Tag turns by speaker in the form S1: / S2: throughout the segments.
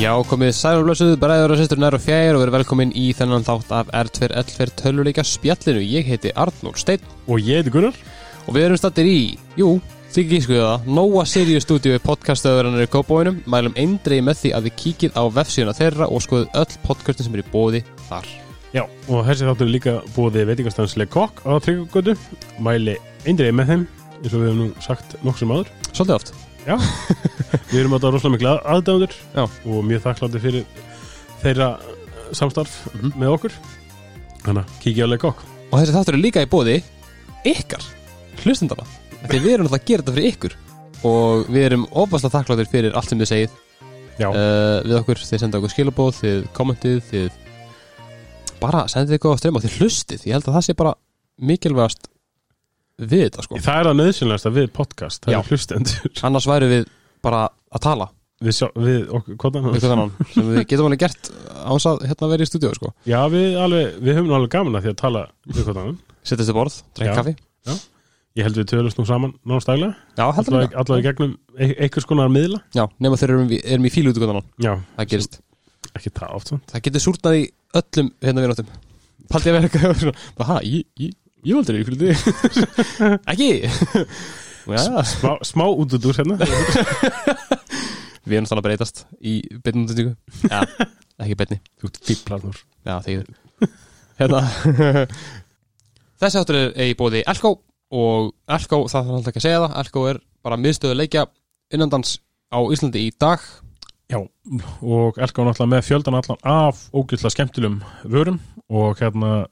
S1: Já, komið sælumblössuð, bræður og sýstur nær og fjær og verið velkomin í þennan þátt af R2L2 töluleika spjallinu. Ég heiti Arnór Steinn
S2: Og ég heiti Gunnar
S1: og við erum stattir í, jú, þykir ekki skuða það, Nóa Sirius stúdíu podcastöðurinnar í Kópóinum. Mælum eindreið með því að þið kíkið á vefsíðuna þeirra og skoðuð öll podcastin sem er í bóði þar.
S2: Já, og þessi þáttur er líka búið veitingastanslega kokk á Tryggugötu Mæli eindriði með þeim eins og við hefum nú sagt nokksum áður
S1: Svolítið oft.
S2: Já, við erum átta rosalega mikla aðdæmdur
S1: Já.
S2: og mjög þakklátti fyrir þeirra samstarf
S1: Mhm.
S2: með okkur. Þannig að kíkja leik kokk
S1: Og þessi þáttur er líka í bóði ykkar, hlustendana. Því við erum alltaf að gera þetta fyrir ykkur. Og við erum ofaslega þakkláttir fyrir allt sem þið segið. Uh, við okkur, þið senda okkur skilabóð þið kommentið, þið bara sendið ykkur á streyma og þið hlustið. Ég held að það sé bara mikilvægast við þetta sko.
S2: Það er það nöðsynlegasta við podcast Það
S1: Já.
S2: er hlustendur.
S1: Annars væru við bara að tala.
S2: Við, sjá, við okkur, hvað
S1: við hvern annan sem við getum alveg gert áns að hérna vera í stúdíu sko.
S2: Já, við, alveg, við höfum nú alveg gaman að því að tala við hvað annan
S1: sittast til borð,
S2: Já.
S1: kaffi.
S2: Ég held við tölust nú saman náttúrulega
S1: já, heldur
S2: Allavega
S1: við
S2: allavega í gegnum e- einhvers konar miðla.
S1: Já, nema þeir erum, við- erum í fílu út annan
S2: Já,
S1: það gerist,
S2: ekki það oft svona
S1: það getur súrnað í öllum hérna við náttum paldi að vera eitthvað svona, bara, ha, ég, ég, ég valdur fílu ekki?
S2: Smá, smá út út úr hérna.
S1: Við erum að breytast í beinni útendingu Já, ekki beinni.
S2: Þú ert
S1: þegar. Hérna. Þessi áttur er í bóði Elko og Elko, það þarf alltaf ekki að segja það Elko er bara miðstöðu leikja innandans á Íslandi í dag.
S2: Já, og Elka var náttúrulega með fjöldan allan af ógæslega skemmtilegum vörum og hérna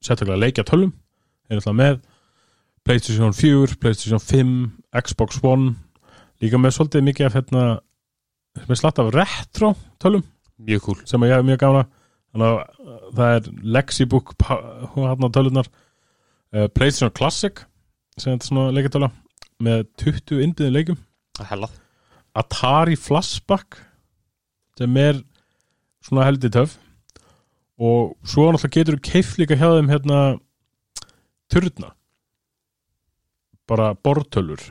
S2: sérstaklega leikja tölum er náttúrulega með. Playstation 4, Playstation 5 Xbox One líka með svolítið mikið af hérna með slatt af retro tölum.
S1: Mjög cool
S2: sem ég hef mjög gána uh, það er Lexibook hérna tölunar uh, Playstation Classic sem þetta svona leikatöla með 20 innbyðin leikum
S1: er
S2: Atari Flashback sem er svona heldur töf og svo náttúrulega getur þú keift líka hjá þeim hérna turna bara bortölur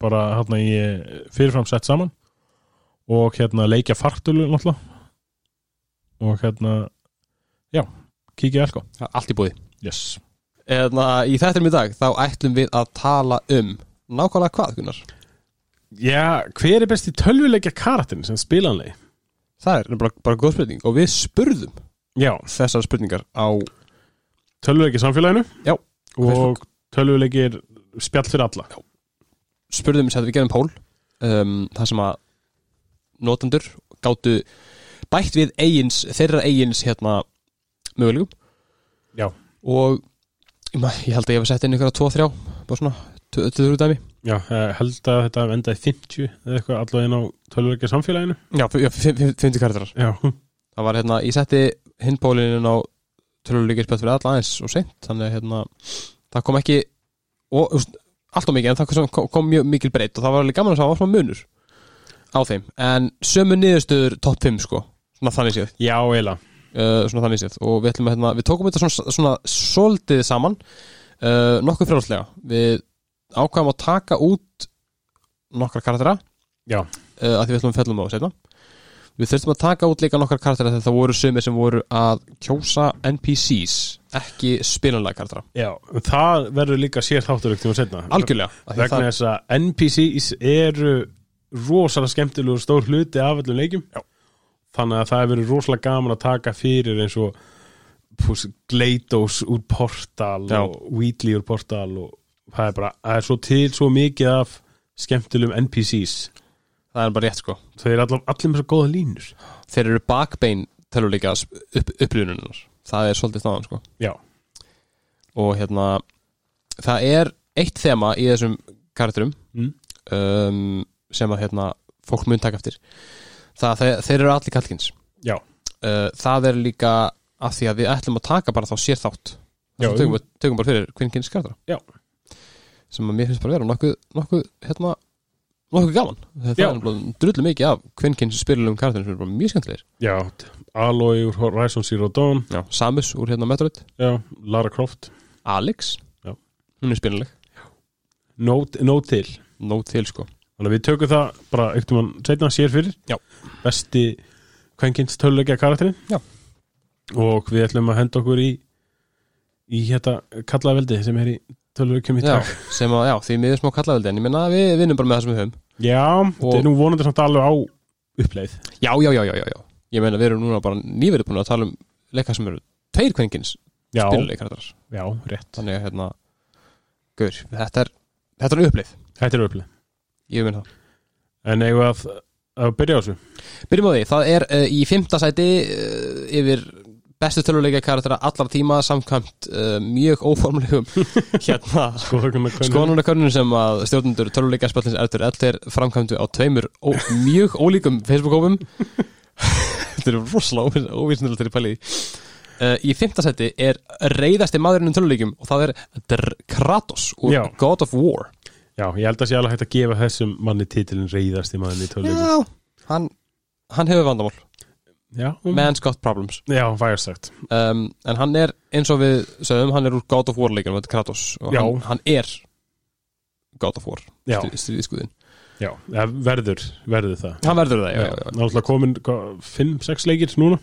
S2: bara hérna í eh, fyrirfram sett saman. Og hérna leikja fartölu náttúrulega. Og hérna já, kíkja elko
S1: Allt í bóði
S2: yes.
S1: Eðna, Í þettum í dag þá ætlum við að tala um Nákvæmlega hvað, Gunnar?
S2: já, hver er besti tölvuleikja karakterin sem spilanlegi?
S1: Það er bara, bara góð spurning. Og við spurðum
S2: já,
S1: þessar spurningar á
S2: tölvuleikja samfélaginu?
S1: Já.
S2: Og tölvuleikir spjall fyrir alla.
S1: Spurðum sem við gerum pól. Um, það sem að notendur gátu bætt við eigins, þeirra eigins hérna mögulegum
S2: Já.
S1: og ég held að ég hef sett inn ykkur að 2-3 bara svona, 2-3 dæmi.
S2: Já, ég held að þetta endaði 50 eða eitthvað allavega inn á tölvuleikja samfélaginu
S1: já, f- já, f- f- 50 karakterar.
S2: Já,
S1: það var hérna, ég setti hinn pólinin á töluleikir spjátt fyrir alla aðeins og seint, þannig að hérna það kom ekki og, allt og mikið, en það kom, kom, mjög mikil breytt og það var alveg gaman að það var svona munur á þeim, en sömu niðurstöður topp 5 sko, svona þannig séð.
S2: Já, eiginlega.
S1: Uh, svona þannig séð. Og við ætlum að hérna, við tókum þetta svona, svona svolítið saman uh, nokkuð frjálslega. Við ákvæðum að taka út nokkra karaktera
S2: Já.
S1: uh, að því við ætlum að fellum á setna við þurftum að taka út líka nokkra karaktera þegar það voru sumir sem voru að kjósa NPCs ekki spilunlega karaktera
S2: Já, það verður líka sér þáttur ekkert tíma setna
S1: algjörlega.
S2: Vegna
S1: það,
S2: þess að NPCs eru rosalega skemmtilegur stór hluti af öllum leikjum.
S1: Já.
S2: Þannig að það er verið rosalega gaman að taka fyrir eins og pús, Gleidos úr Portal
S1: Já.
S2: og Wheatley úr Portal og það er bara, það er svo til svo mikið af skemmtilegum NPCs
S1: það er bara rétt sko.
S2: Þau eru allir, allir með svo góða línur.
S1: Þeir eru bakbein teluleika upp, upplýðuninnar það er svolítið staðan sko.
S2: Já,
S1: og hérna það er eitt þema í þessum karakterum
S2: Mm.
S1: um, sem að hérna fólk mun taka eftir. Það þeir, þeir eru allir kallkins
S2: Já.
S1: uh, það er líka af því að við ætlum að taka bara þá sér þátt.
S2: Já,
S1: það tökum, við- tökum bara fyrir kvinkins karaktera
S2: Já.
S1: sem að mér finnst bara vera nokkuð nokkuð hérna nokkuð gaman. Er drullu mikið af kvinkins spilulum karakterum sem bara mjög skemmtilegir.
S2: Já, Aloy úr Horizon Zero Dawn.
S1: Já. Samus úr hérna Metroid.
S2: Já, Lara Croft.
S1: Alex.
S2: Já.
S1: hún er spiluleg
S2: Nót no til
S1: nóg til sko.
S2: Þannig við tökum það bara ekkert um hann setna sér fyrir.
S1: Já.
S2: Besti kvenkins töluleikja karakterinn.
S1: Já.
S2: og við ætlum að henda okkur í í hérna kallaveldi sem er í töluleikjum í
S1: já,
S2: dag.
S1: sem að, já, því miður smá kallaveldi en ég menna við vinnum bara með það sem við höfum.
S2: Já, þetta er nú vonandi samt alveg á uppleið.
S1: Já, já, já, já, já, já. ég menna við erum núna bara nýverið búin að tala um leika sem eru tveir kvenkins
S2: Já,
S1: spiluleikarar
S2: já, rétt.
S1: Þannig að hérna, gaur, þetta er þetta er upplið,
S2: Þetta er uppleið.
S1: Ég veit það.
S2: En eigum við að, að byrja á þessu?
S1: Byrjum á því, það er uh, í fymta sæti uh, yfir bestu töluleika karaktera allar tíma samkvæmt uh, mjög óformlegum hérna skoðanarkönnun sem að stjórnundur töluleika spjallins eftir ellir framkvæmdu á tveimur mjög ólíkum Facebook-hófum Þetta er rosalega óvísnilega til í pæli uh, Í fymta sæti er reyðasti maðurinn um töluleikum og það er. Kratos og
S2: Já.
S1: God of War.
S2: Já, ég held að sé alveg hægt að gefa þessum manni titilin reyðast í manni í töluleikjum.
S1: Já, hann, hann hefur vandamál
S2: um,
S1: Man's got problems.
S2: Já vægast sagt.
S1: Um, en hann er eins og við sögum, hann er úr God of War leikunum, þetta er Kratos. Og hann, hann er God of War stríðiskuðin,
S2: Já, ja, verður, verður það.
S1: Hann verður það, já, já, já,
S2: Náttúrulega komin 5-6 leikir núna.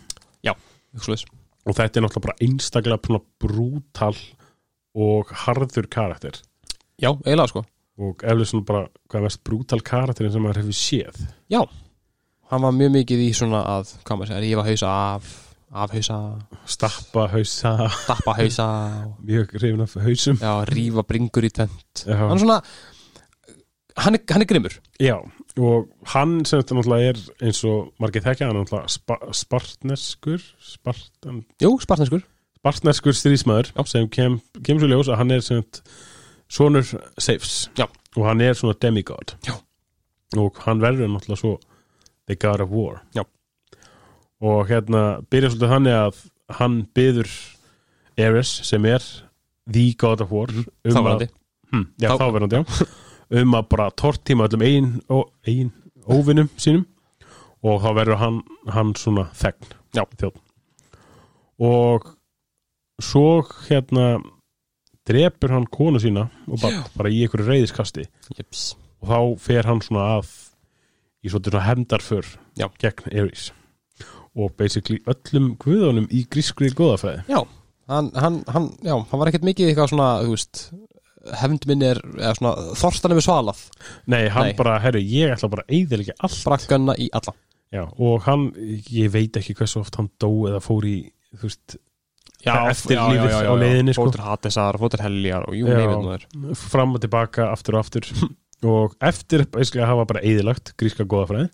S1: Já.
S2: og þetta er náttúrulega bara einstaklega brútal og harður karakter.
S1: Já eiginlega sko.
S2: Og eflir svona bara hvað er mest brútal karakterin sem maður hefur séð.
S1: Já, hann var mjög mikið í svona að, hvað maður segir, rífa hausa af afhausa,
S2: stappa hausa,
S1: dappa hausa.
S2: Mjög hrifin af hausum.
S1: Já, rífa bringur í tvent
S2: Já,
S1: hann er svona hann er, hann er grimmur.
S2: Já, og hann sem þetta náttúrulega er eins og margir þekkja, hann er náttúrulega spa, spartneskur spartan,
S1: jú, spartneskur,
S2: spartneskur stríðsmaður
S1: Já.
S2: sem kem, kemur svo ljós að hann er sonur Seifs. Og hann er svona demigod.
S1: Já.
S2: og hann verður náttúrulega svo the god of war.
S1: Já.
S2: og hérna byrja svolítið þannig að hann byður Ares sem er the god of war um
S1: var
S2: að,
S1: hann
S2: hm, já,
S1: Þá-
S2: þáverandi, já. Um að bara tortíma öllum eigin, ó, eigin óvinnum sínum. Og þá verður hann, hann svona þegn
S1: Já.
S2: þjóð og svo hérna drepur hann konu sína og bara, bara í einhverju reyðiskasti
S1: Jeps.
S2: og þá fer hann svona að í svolítið svona hemdarför
S1: Já.
S2: gegn Ares og basically öllum guðunum í grískri góðafæði
S1: Já, hann, hann, hann, já, hann var ekkert mikið eitthvað svona, þú veist hefnd minn er, eða svona þorstan yfir svalað,
S2: Nei, hann
S1: Nei.
S2: bara, herru, ég ætla bara að eyðilegja allt
S1: brakkanna í alla
S2: Já, og hann, ég veit ekki hversu oft hann dó eða fór í, þú veist, Eftir lífið á leiðinni, sko.
S1: Fótur Hatesar, fótur Heljar og jú,
S2: Já.
S1: nefnir maður
S2: fram og tilbaka, aftur og aftur og eftir að hafa bara eyðilagt gríska þá,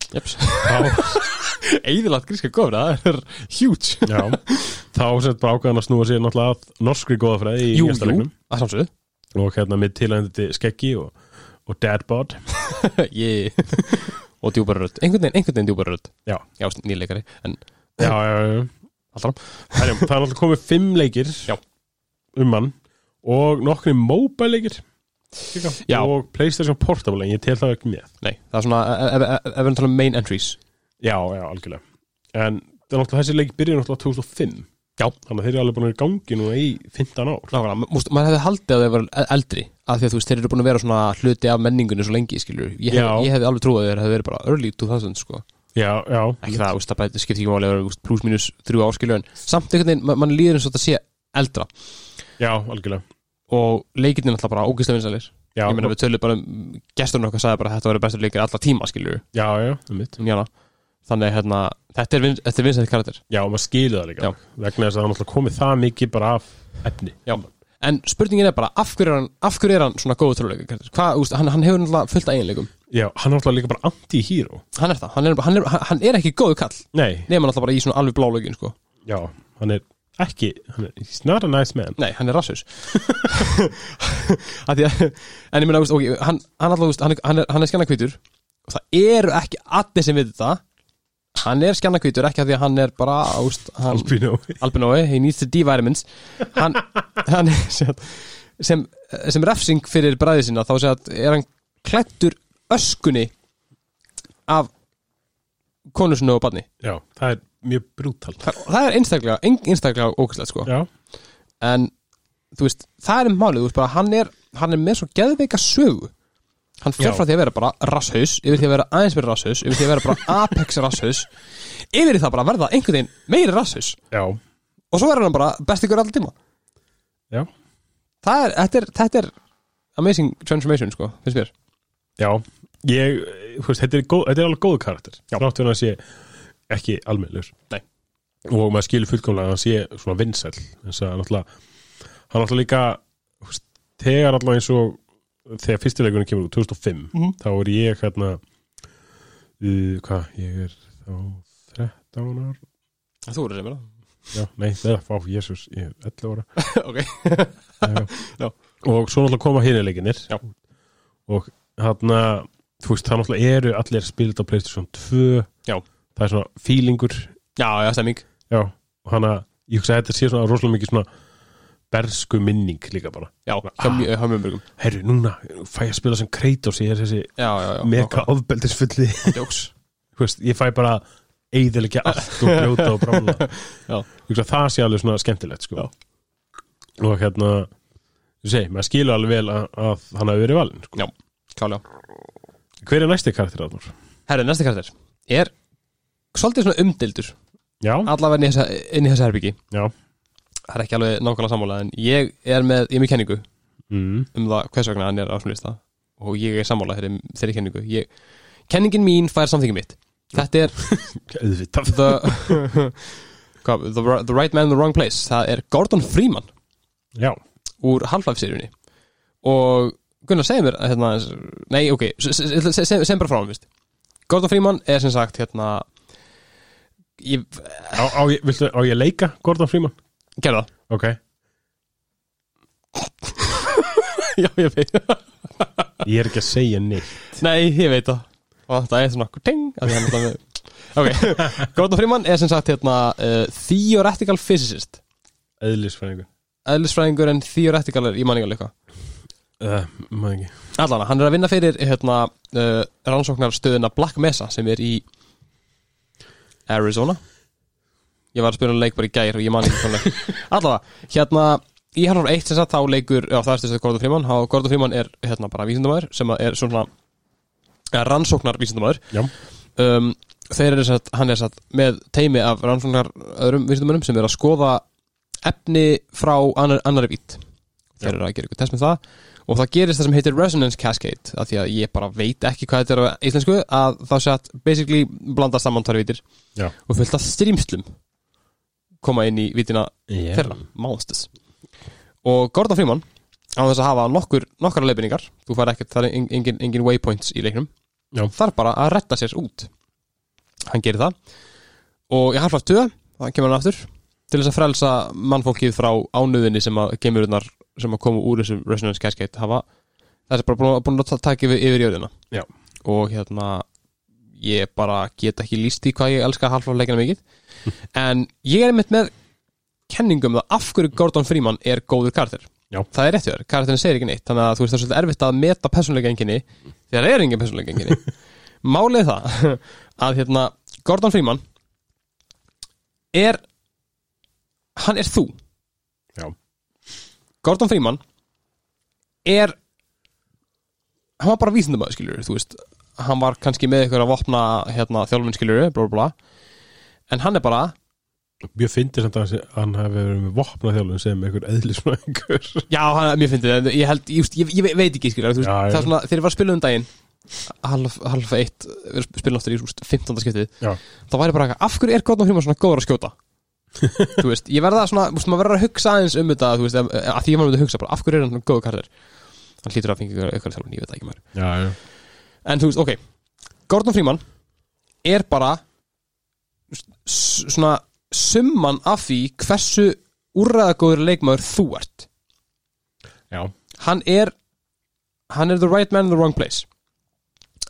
S1: Eðilagt gríska góður, það er huge.
S2: Já, þá sagt bara ákvæðan að snúa sér náttúrulega að norskri góðafræði í
S1: jú,
S2: leiknum og hérna með tilhændandi skeggi og, og dadbod.
S1: Yeah. Og djúbaröld, einhvern veginn, einhvern veginn djúbaröld
S2: Já.
S1: Já, nýleikari, en
S2: já, já, það er náttúrulega komið fimm leikir
S1: Já.
S2: um hann og nokkri mobile leikir líka. Og Playstation Portable en ég tel það ekki með.
S1: Nei, það er svona, ef- ef ef- ef við tala um main entries.
S2: Já, já, algjörlega. En þessi leik byrjar náttúrulega 2005
S1: Já.
S2: Þannig að þeir eru alveg búin að vera í gangi núna í 15 ár.
S1: Nákvæmlega, múst, maður hefði haldið að þeir var eldri af því að þú veist, þeir eru búin að vera svona hluti af menningunni svo lengi, skilur ég, hef,
S2: Já.
S1: ég hefði alveg trúið að þeir hefði verið bara early 2000, sko.
S2: Já, já.
S1: Ekki það, úst, það bæti, skipti ekki máli að vera úst, plus minus þrjú áskilju en samt einhvern veginn, ma- mann líður eins og þetta sé eldra.
S2: Já, algjörlega
S1: og leikirnir náttúrulega bara ógæslega vinsalir
S2: Já,
S1: ég meina við tölum bara um gesturinn okkar sagði bara þetta verið bestur leikir alla tíma skilju
S2: já, já, um mitt
S1: um þannig hérna, þetta er, vin, þetta er vinsætt karakter.
S2: Já, maður skilur það líka.
S1: Já.
S2: Vegna þess að er náttúrulega komið það mikið bara af efni.
S1: Já. en spurningin er bara, af hverju er hann, hverju er hann svona góð úst, hann, hann hefur náttúrulega fullt eiginleikum,
S2: Já, hann er náttúrulega líka bara anti-hero.
S1: Hann er það. Hann er, hann er, hann er ekki góðu kall,
S2: Nei,
S1: nema náttúrulega bara í svona alveg bláleikin sko,
S2: já, hann er ekki hann er, He's not a nice man.
S1: Nei, hann er rassus en ég meina, ok, hann, hann, alltaf, hann, er- hann er, hann er skjannakvítur og það eru ekki allir sem við þetta hann er skjannakvítur ekki að því að hann er bara úst, hann,
S2: Albino.
S1: Albinói, he needs the D-vitamins hann, hann sem, sem, sem refsing fyrir bræði sinna þá að er hann klættur öskunni af konu sinni og barni.
S2: Já, það er mjög brútal.
S1: Það, það er einstaklega, ein- einstaklega ókvæslegt sko.
S2: Já,
S1: en þú veist, það er málið, veist bara hann er, hann er með svo geðveika sögu. Hann
S2: Já.
S1: frá því að vera bara rasshaus yfir því að vera aðeins meira rasshaus yfir því að vera bara apex rasshaus yfir í það bara að verða einhvern veginn meiri rasshaus
S2: Já,
S1: og svo er hann bara best ykkur alltaf tíma.
S2: Já,
S1: það er, þetta er, þetta er amazing transformation sko, finnst mér.
S2: Já. Ég, þú veist, þetta er, góð, þetta er alveg góð karakter. Fyrir að sé ekki almennlegur
S1: Nei.
S2: Og maður skilur fullkomlega að hann sé svona vinsæll. Þess að náttúrulega Hann náttúrulega líka Þegar allavega eins og Þegar fyrstileikunum kemur út 2005
S1: Mhm.
S2: Þá er ég hérna uh, Hvað, ég er þá 13 ár.
S1: Þú eru sem mér
S2: Já, nei, það er, fá, jésus, ég er 11 ára.
S1: Ok,
S2: og svo náttúrulega koma hinleikinir
S1: Já.
S2: og hann þú veist, það náttúrulega eru allir spilit á Playstation 2
S1: Já.
S2: Það er svona feelingur
S1: já, já, stemming
S2: já, og hann að, ég hugsa að þetta sé svona rosalega mikið svona bersku minning líka bara,
S1: já,
S2: Ah.
S1: hjá mjög hjá mjög mörgum
S2: herru, núna fæ ég að spila sem Kratos, ég er þessi
S1: já, já, já,
S2: mega ofbeldisfulli ég fæ bara eiðilegja allt og brjóta og brála. Ég hugsa að það sé alveg svona skemmtilegt sko. og hérna þú segi, maður skilur alveg vel að, að hann hafi verið valinn sko.
S1: Já. klálega
S2: hver er næsti karakter þú?
S1: herru, næsta karakter er svolítið svona umdildur
S2: Já,
S1: allavega inn í þessa, inn í þessa herbyggi
S2: já.
S1: Það er ekki alveg nákvæmlega sammála en ég er með, ég er með kenningu
S2: mm.
S1: um það hvers vegna hann er á svona lista. Og ég er sammála þeirri, þeirri kenningu. Ég, kenningin mín fær samþyggi mitt. Þetta er the, hvað, the, the right man in the wrong place. Það er Gordon Freeman.
S2: Já,
S1: úr Half-Life-seríunni og Gunnar segir mér hérna, nei ok, se- se- se- se- sem bara frá hann. Gordon Freeman er sem sagt hérna ég
S2: á, á, ég- viltu, á ég leika Gordon Freeman?
S1: gerða það.
S2: Ok,
S1: já ég veit.
S2: Ég er ekki að segja neitt.
S1: Nei ég veit það. Og það er svona ting ok, Gordon Freeman er sem sagt hérna uh, theoretical physicist.
S2: Eðlisfræðingur.
S1: Eðlisfræðingur en theoretical er í manningal eitthvað
S2: uh,
S1: Allan, hann er að vinna fyrir hérna, uh, rannsóknarstöðuna Black Mesa sem er í Arizona. Ég var að spila leik bara í gær og ég man ekki svona Allavega, hérna í Half-Life 1 sem sagt þá leikur já, það er styrst Gordon Freeman. Og Gordon Freeman er hérna bara vísindamæður sem að er svona ja, rannsóknar vísindamæður
S2: Já,
S1: um, þeir eru satt, hann er satt með teimi af rannsóknar öðrum vísindamönnum sem er að skoða efni frá annar, annari vít þeir eru að gera ykkur test með það og það gerist það sem heitir Resonance Cascade af því að ég bara veit ekki hvað þetta er á íslensku að það sé að basically blandast saman tvær vítir
S2: já
S1: og fullt af strímslum koma inn í vítina
S2: yeah.
S1: þeirra, monsters og Gordon Freeman á þess að hafa nokkur, nokkar leifinningar þú fær ekkert, það er engin, engin, waypoints í leiknum
S2: Já.
S1: þarf bara að retta sér út hann gerir það og ég harfa aftur það kemur hann aftur til þess að frelsa mannfólkið frá ánöðinni sem að gemurinnar sem að koma úr þessum Resonance Cascade hafa það er bara búin, að ta- taka yfir, yfir jörðina
S2: Já.
S1: og hérna ég bara get ekki líst í hvað ég elska halfa leikina mikið en ég er mitt með kenningum um það af hverju Gordon Freeman er góður karakter
S2: Já.
S1: það er rétt þér, karakterin segir ekki neitt þannig að þú veist það er svolítið erfitt að meta persónleika enginni þegar það er engin persónleika enginni málið það að hérna Gordon Freeman er hann er þú
S2: Já.
S1: Gordon Freeman er hann var bara vísindamæður skiljur þú veist, hann var kannski með ykkur að vopna hérna, þjálfun skiljur, blá blá en hann er bara
S2: Mjög fyndið samt að hann hafi verið með vopna þjálfum sem einhver eðlisfræðingur.
S1: Já, hann er mjög fyndið, en ég held, ég, ég, ég veit ekki skilja, þú veist,
S2: Já,
S1: það er svona, þegar ég var að spila um daginn half, half eitt, aftur í svona 15. skiptið, þá væri bara af hverju er Gordon Freeman svona góður að skjóta? Þú veist, ég verða svona, þú veist, maður verður að hugsa aðeins um þetta, þú veist, að, að því ég var með að hugsa bara, af hverju er hann svona góður kardir? Hann hlýtur að fengi ykkur, ykkur þjálfun, ég veit ekki maður.
S2: Já, já
S1: En þú veist, ok, Gordon Freeman er bara svona summan af því hversu úrræðagóður leikmaður þú ert
S2: Já,
S1: hann er hann er the right man in the wrong place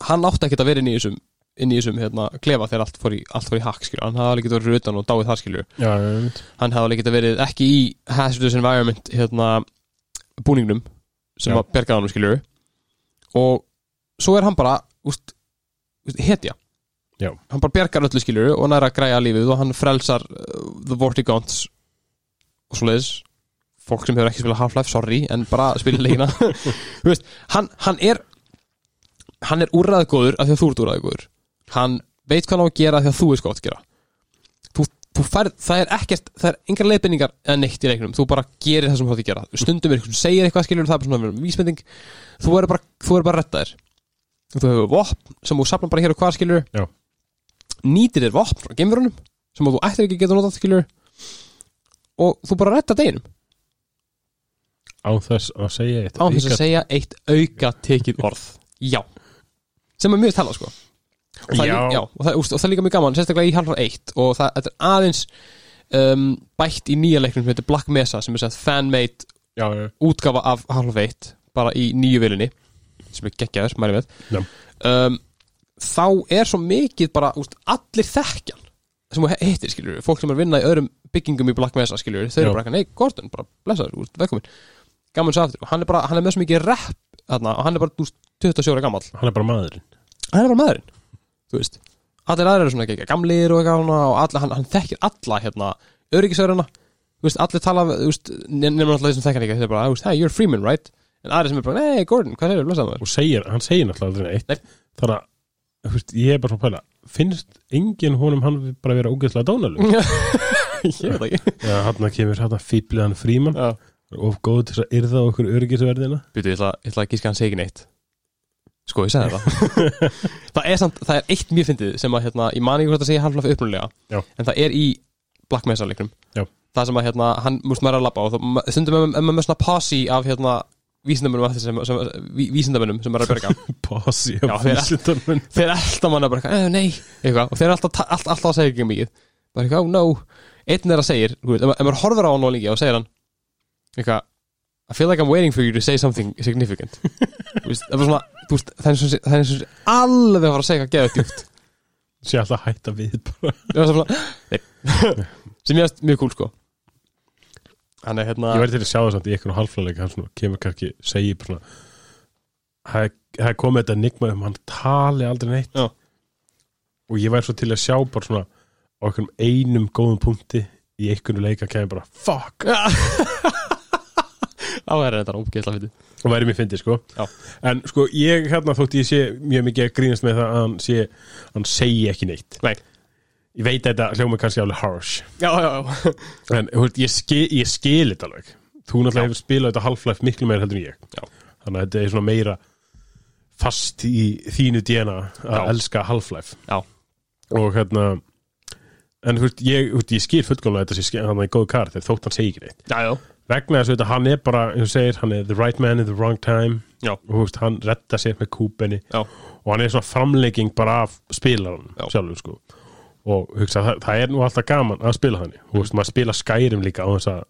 S1: hann átti ekkert að vera inn í þessum inn í þessum hérna, klefa þegar allt fór í, allt fór í hakk skilur. hann hafði alveg getað verið utan og dáið þar skilur
S2: já,
S1: hann hafði alveg getað verið ekki í hazardous environment hérna, búningnum sem
S2: Já.
S1: að bergaði hann skilur og svo er hann bara úst, úst, hetja.
S2: Já.
S1: hann bara bjargar öllu skilur og hann er að græja lífið og hann frelsar uh, the Vortigons og svoleiðis. Fólk sem hefur ekki spilað Half-Life, sorry en bara spila leikina. Hann, hann er hann er úrræðgóður af því að þú ert úrræðgóður hann veit hvað hann á að gera því að þú er sko að gera. Þú, þú færð, það er ekkert það er engar leiðbendingar eða neitt í leiknum. Þú bara gerir það sem þú átt að gera. Stundum er eitthvað sem segir eitthvað skilur það er bara svona vísbending. Þú er bara, þú er bara að retta þér þú hefur vopn sem þú sapnar bara hér og hvað skilur
S2: Já.
S1: nýtir þér vopn frá geimverunum sem þú ættir ekki geta notað skilur og þú bara retta deginum.
S2: Á þess að segja eitt
S1: án þess að segja eitt auka tekið orð. Já. Sem er mjög talað sko og það,
S2: Já.
S1: lí- já, og það, og það er líka mjög gaman sérstaklega í halvfra 1 og það þetta er aðeins um, bætt í nýja leiknum sem heitir Black Mesa sem er sett fan-made
S2: Já,
S1: útgafa af halvfra 1 bara í nýju vilinni sem er geggjaður, mæri með um, þá er svo mikið bara úst, allir þekkjan sem þú hittir skilur fólk sem er að vinna í öðrum byggingum í Black Mesa skilur þau eru bara eitthvað, nei Gordon, bara blessaður, velkomin gaman svo aftur og hann er bara, hann er með svo mikið rap þarna, og hann er bara úst, 27 ára gamall.
S2: Hann er bara maðurinn
S1: þú veist allir aðrir eru svona ekki gamlir og eitthvað og allir, hann, hann þekkir alla hérna öryggisöruna þú veist allir tala nefnum alltaf þessum þekkar ekki þeir eru bara hey you're Freeman right? En aðrir sem er bara hey Gordon hvað er það
S2: og segir, hann segir aldrei neitt.
S1: Nei.
S2: þannig að þú veist, ég er bara svona að pæla. Finnst enginn honum hann bara vera ógeðslega dónalug
S1: ég veit ekki.
S2: Já, hann kemur hann fýbliðan fríman
S1: já.
S2: Og góð til að yrða okkur öryggisverðina.
S1: Býtu, ég ætla, ég ætla að gíska hann segi ekki neitt Sko, ég sagði það. Það er samt, það er eitt mjög fyndið sem að, hérna, ég man ekki hvort að segja halflaf upprunalega
S2: Já.
S1: En það er í Black Mesa leiknum.
S2: Já.
S1: Það sem að, hérna, hann múst maður að labba og það, stundum er maður með svona posi af, hérna, vísindamönnum sem, sem, ví, vísindamönnum sem er að berga
S2: Pási
S1: Já,
S2: af
S1: þeir-
S2: vísindamenn
S1: Þeir elda manna bara, eh, nei, eitthvað Og þeir er alltaf, alltaf, alltaf að segja ekki mikið. Bara eitthvað, oh no. Einn er að segir, þú veist, ef maður horfir á hann og líka og segir hann Eitthvað I feel like I'm waiting for you to say something significant. Það er svona, þú veist, það er eins og það er eins og alveg að fara að segja eitthvað geða djúpt.
S2: Sé alltaf að hætta við bara.
S1: Það er svona, nei. Sem ég veist mjög cool, sko. Hann er hérna
S2: ég væri til að sjá það samt í einhvern halvflæleika hann svona, kemur kannski, segir bara svona það er komið þetta enigma um hann tali aldrei neitt.
S1: Já.
S2: og ég væri svo til að sjá bara svona á einhverjum einum góðum punkti í einhverju leika kemur bara fuck
S1: það er þetta ógeðslega fyndið.
S2: Og væri mér fyndið sko.
S1: Já.
S2: en sko ég hérna þótt ég sé mjög mikið að grínast með það að hann sé hann segi ekki neitt.
S1: Nei.
S2: ég veit að þetta hljóma kannski alveg harsh.
S1: Já, já, já.
S2: En þú veist, ég, skil, ég skil þetta alveg. Þú náttúrulega hefur spilað þetta Half-Life miklu meira heldur en ég.
S1: Já.
S2: þannig að þetta er svona meira fast í þínu DNA að
S1: Já.
S2: elska Half-Life.
S1: Já.
S2: og hérna en þú veist, ég, ég skil fullkomlega þetta sé hann er góð kart þegar þótt hann segi ekki neitt.
S1: Já, já
S2: vegna þess að hann er bara, og segir hann er the right man in the wrong time
S1: Já.
S2: og þú veist, hann retta sér með kúpenni
S1: Já.
S2: og hann er svona framlegging bara af spilaran
S1: Já.
S2: sjálfur sko og hugsa, það, það er nú alltaf gaman að spila þannig þú veist, maður spila skærim líka á þess að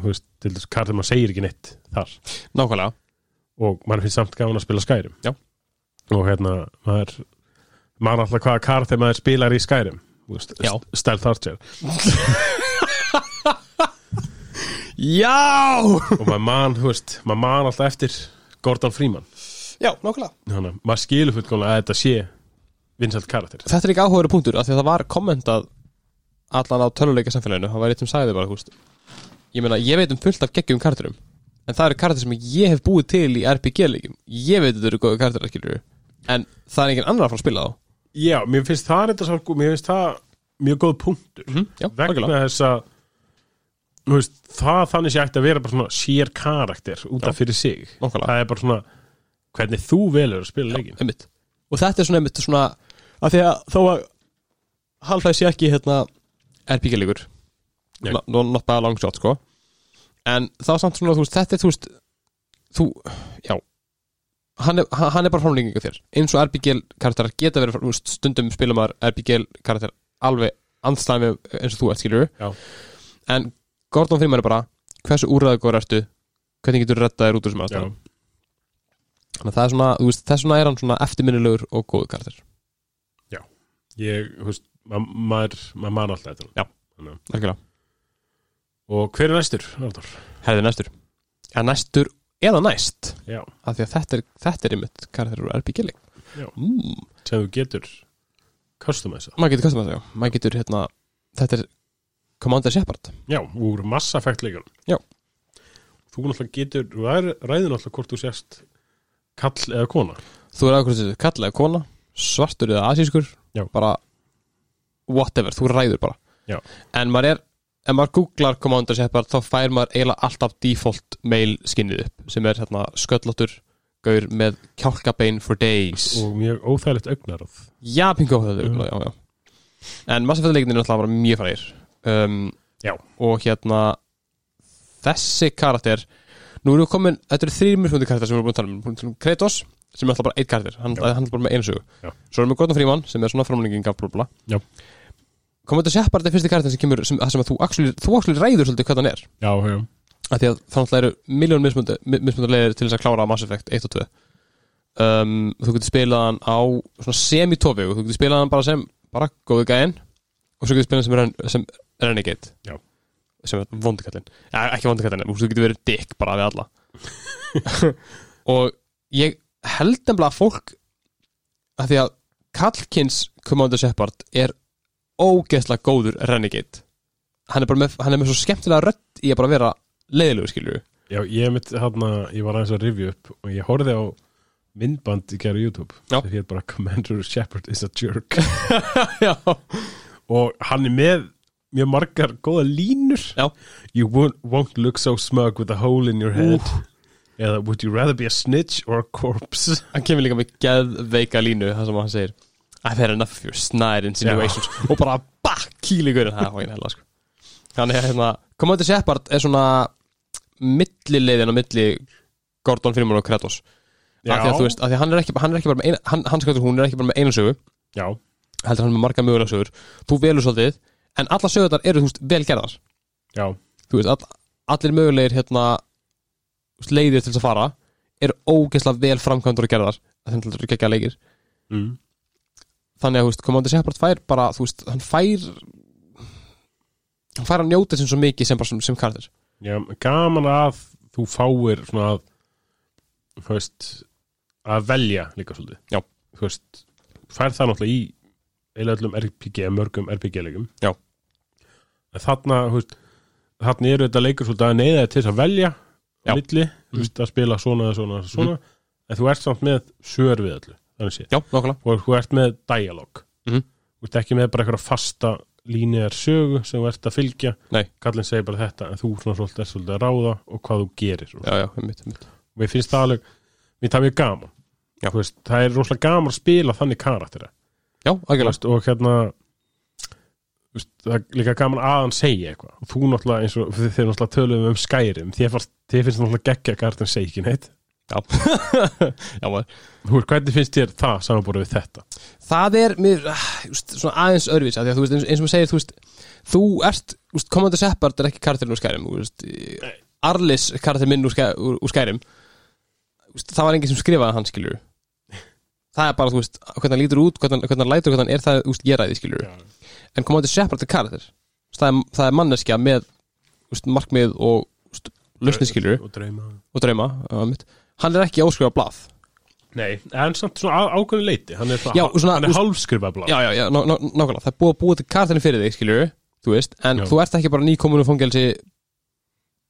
S2: þú veist, til þess kartið maður segir ekki neitt þar
S1: Nákvæmlega
S2: og maður finnst samt gaman að spila skærim
S1: Já.
S2: og hérna, maður maður alltaf hvaða kartið maður spilar í skærim
S1: Já.
S2: Stealth Archer
S1: Já!
S2: Og maður man, þú veist, maður man alltaf eftir Gordon Freeman.
S1: Já, nákvæmlega.
S2: Þannig að maður skilur fullkomlega að þetta sé vinsælt karakter.
S1: Þetta er ekki áhugaður punktur af því að það var kommentað allan á töluleika samfélaginu. Það var eitt sem sagði bara, þú veist. Ég meina, ég veit um fullt af geggjum karakterum en það eru karakter sem ég hef búið til í RPG-leikum ég veit þetta eru góða karakterar, skilur en það er engin annar að fara að spila þá.
S2: Já, mér finnst það þetta svo, mér finnst það mjög góð punktur.
S1: -hmm. Já,
S2: vegna
S1: algjörlega.
S2: þess að veist, það þannig sé ætti að vera bara svona sér karakter út af fyrir sig.
S1: Nákvæmlega.
S2: það er bara svona hvernig þú velur að spila leikin
S1: einmitt. og þetta er svona einmitt svona að því að þó að halfæði sé ekki hérna RPG-leikur not, not by a long shot sko en þá samt svona þú veist þetta er þú veist þú, já hann er, hann er bara framlengingu þér. Eins og RPG karakterar geta verið veist, stundum spila maður RPG karakter alveg andstæmi eins og þú ert skilur en Gordon Freeman er bara hversu úrræðagóður ertu? Hvernig getur reddað þér út úr sem
S2: Já.
S1: aðstæðum? Þannig að það er svona, þú veist, þess vegna er hann svona eftirminnilegur og góð karakter.
S2: Ég, þú veist, ma maður maður man alltaf þetta
S1: Já.
S2: Að-
S1: algjörlega.
S2: Og hver er næstur, Artur?
S1: Herði næstur. En næstur eða næst?
S2: Já,
S1: af Því að þetta er, þetta er einmitt karakter úr RPG-leik
S2: Já.
S1: mm,
S2: sem þú getur customisa
S1: Maður getur kostum að segja Maður getur hérna Þetta er Commander Shepard
S2: Já, úr Mass Effect leikunum
S1: Já.
S2: Þú náttúrulega getur, þú ræður náttúrulega hvort þú sést kall eða kona
S1: þú er aðkvæmst þessu kall eða kona svartur eða asískur
S2: Já.
S1: bara whatever, þú ræður bara
S2: Já.
S1: en maður er ef maður googlar Commander Shepard þá fær maður eiginlega alltaf default mail skinnið upp sem er hérna sköllóttur gaur með kjálkabein for days
S2: og mjög óþægilegt augnaráð
S1: já, pingu þetta
S2: Mm.
S1: já, já. en massafæðleikin er náttúrulega mjög frægir um, og hérna þessi karakter nú erum við komin, þetta eru þrýr mjög karakter sem við erum búin að tala um, Búin að tala um Kratos sem er alltaf bara eitt karakter, hann, er bara með einu sögu.
S2: Já.
S1: svo erum við Gordon Freeman sem er svona framlenging af blúbla
S2: Já.
S1: Commander Shepard er fyrsti karakter sem kemur sem, sem að þú actually, þú actually ræður svolítið hvað hann er.
S2: Já, já,
S1: af því að það eru miljón mismundur leiðir til þess að klára Mass Effect 1 og 2 um, þú getur spilað hann á svona semi-tofi þú getur spilað hann bara sem bara góðu gæinn og svo getur spilað hann sem, sem Renegade.
S2: Já.
S1: sem er vondikallin ja, ekki vondikallin, þú getur verið dick bara við alla. Og ég held nefnilega að fólk að því að Kallkins Commander Shepard er ógeðslega góður Renegade. Hann er bara með, hann er með svo skemmtilega rödd í að bara vera leiðilegur skilju
S2: já ég, mitt, hana, ég var aðeins að review upp og ég horfði á myndband í gæru YouTube.
S1: Já.
S2: það hér bara Commander Shepard is a jerk.
S1: Já,
S2: og hann er með mjög margar góða línur.
S1: Já.
S2: You won't, won't look so smug with a hole in your head. Eða Would you rather be a snitch or a corpse?
S1: Hann kemur líka með geðveika línu það sem hann segir. I've had enough of your snide insinuations. Og bara bakk kýlíkur það er hóin hella sko. Þannig að hérna Commander Shepard er svona millileiðin á milli Gordon Freeman og Kratos.
S2: Já,
S1: af því að þú veist, af því að hann er ekki, hann er ekki bara með eina, hann, hans karakter, hún er ekki bara með einu sögu.
S2: Já,
S1: heldur hann er með marga mögulega sögur. Þú velur svolítið, en alla sögurnar eru þú veist, vel gerðar.
S2: Já,
S1: þú veist, all, allir mögulegir hérna þú veist, leiðir til þess að fara eru ógeðslega vel framkvæmdur og gerðar að þeim til þess að gegja leikir.
S2: Mm.
S1: þannig að þú veist, Commander Shepard fær bara þú veist, hann fær hann fær að njóta sem svo mikið sem, bara sem, sem karakter
S2: já gaman að þú fáir svona að þú veist að velja líka svolítið.
S1: Já.
S2: þú veist, fær það náttúrulega í eða öllum RPG, mörgum RPG-leikum þarna veist, þarna eru þetta leikur svolítið að neyða til þess að velja á milli, þú
S1: Mhm.
S2: veist, að spila svona, svona, svona, en þú ert samt með sör við öllu, þannig sé og þú ert með dialog
S1: Mhm.
S2: þú ert ekki með bara eitthvað fasta líniðar sögu sem þú ert að fylgja.
S1: Nei.
S2: kallinn segir bara þetta en þú svona svolítið er svolítið að ráða og hvað þú gerir og
S1: já, já, einmitt, einmitt.
S2: mér finnst það alveg mér það er mjög gaman. Veist, það er rosalega gaman að spila þannig karaktera
S1: já, algjörlega.
S2: Og hérna veist, það er líka gaman að hann segja eitthvað. Og þú náttúrulega eins og þeir náttúrulega töluðum um skærim þér, finnst náttúrulega geggja karakterin segja ekki neitt
S1: já,
S2: þú veist, hvernig finnst þér það samanbúrið við þetta?
S1: Það er mér, ah, just, svona aðeins því að þú veist, eins, og maður segir, þú veist þú ert, Commander Shepard er ekki karakterinn úr skærim, veist. Arlis karakter minn úr, skæ, úr, úr skærim það var enginn sem skrifaði hann skilur það er bara, þú veist, hvernig hann lítur út hvernig, hann lætur, hvernig hann er það, þú veist, ég ræði skilur en Commander Shepard er karakter Þú veist, það er, það er manneskja með veist, markmið og lausni skilur
S2: og drauma.
S1: Og drauma, mitt. hann er ekki óskrifa blað.
S2: Nei, en samt svona á- ákveðnu leiti hann er, hann er hálfskrifað blá
S1: já, já, já, ná, ná, nákvæmlega, það er búið að búa til karakterin fyrir þig, skilur þú veist, en
S2: Já.
S1: þú ert ekki bara nýkominu fangelsi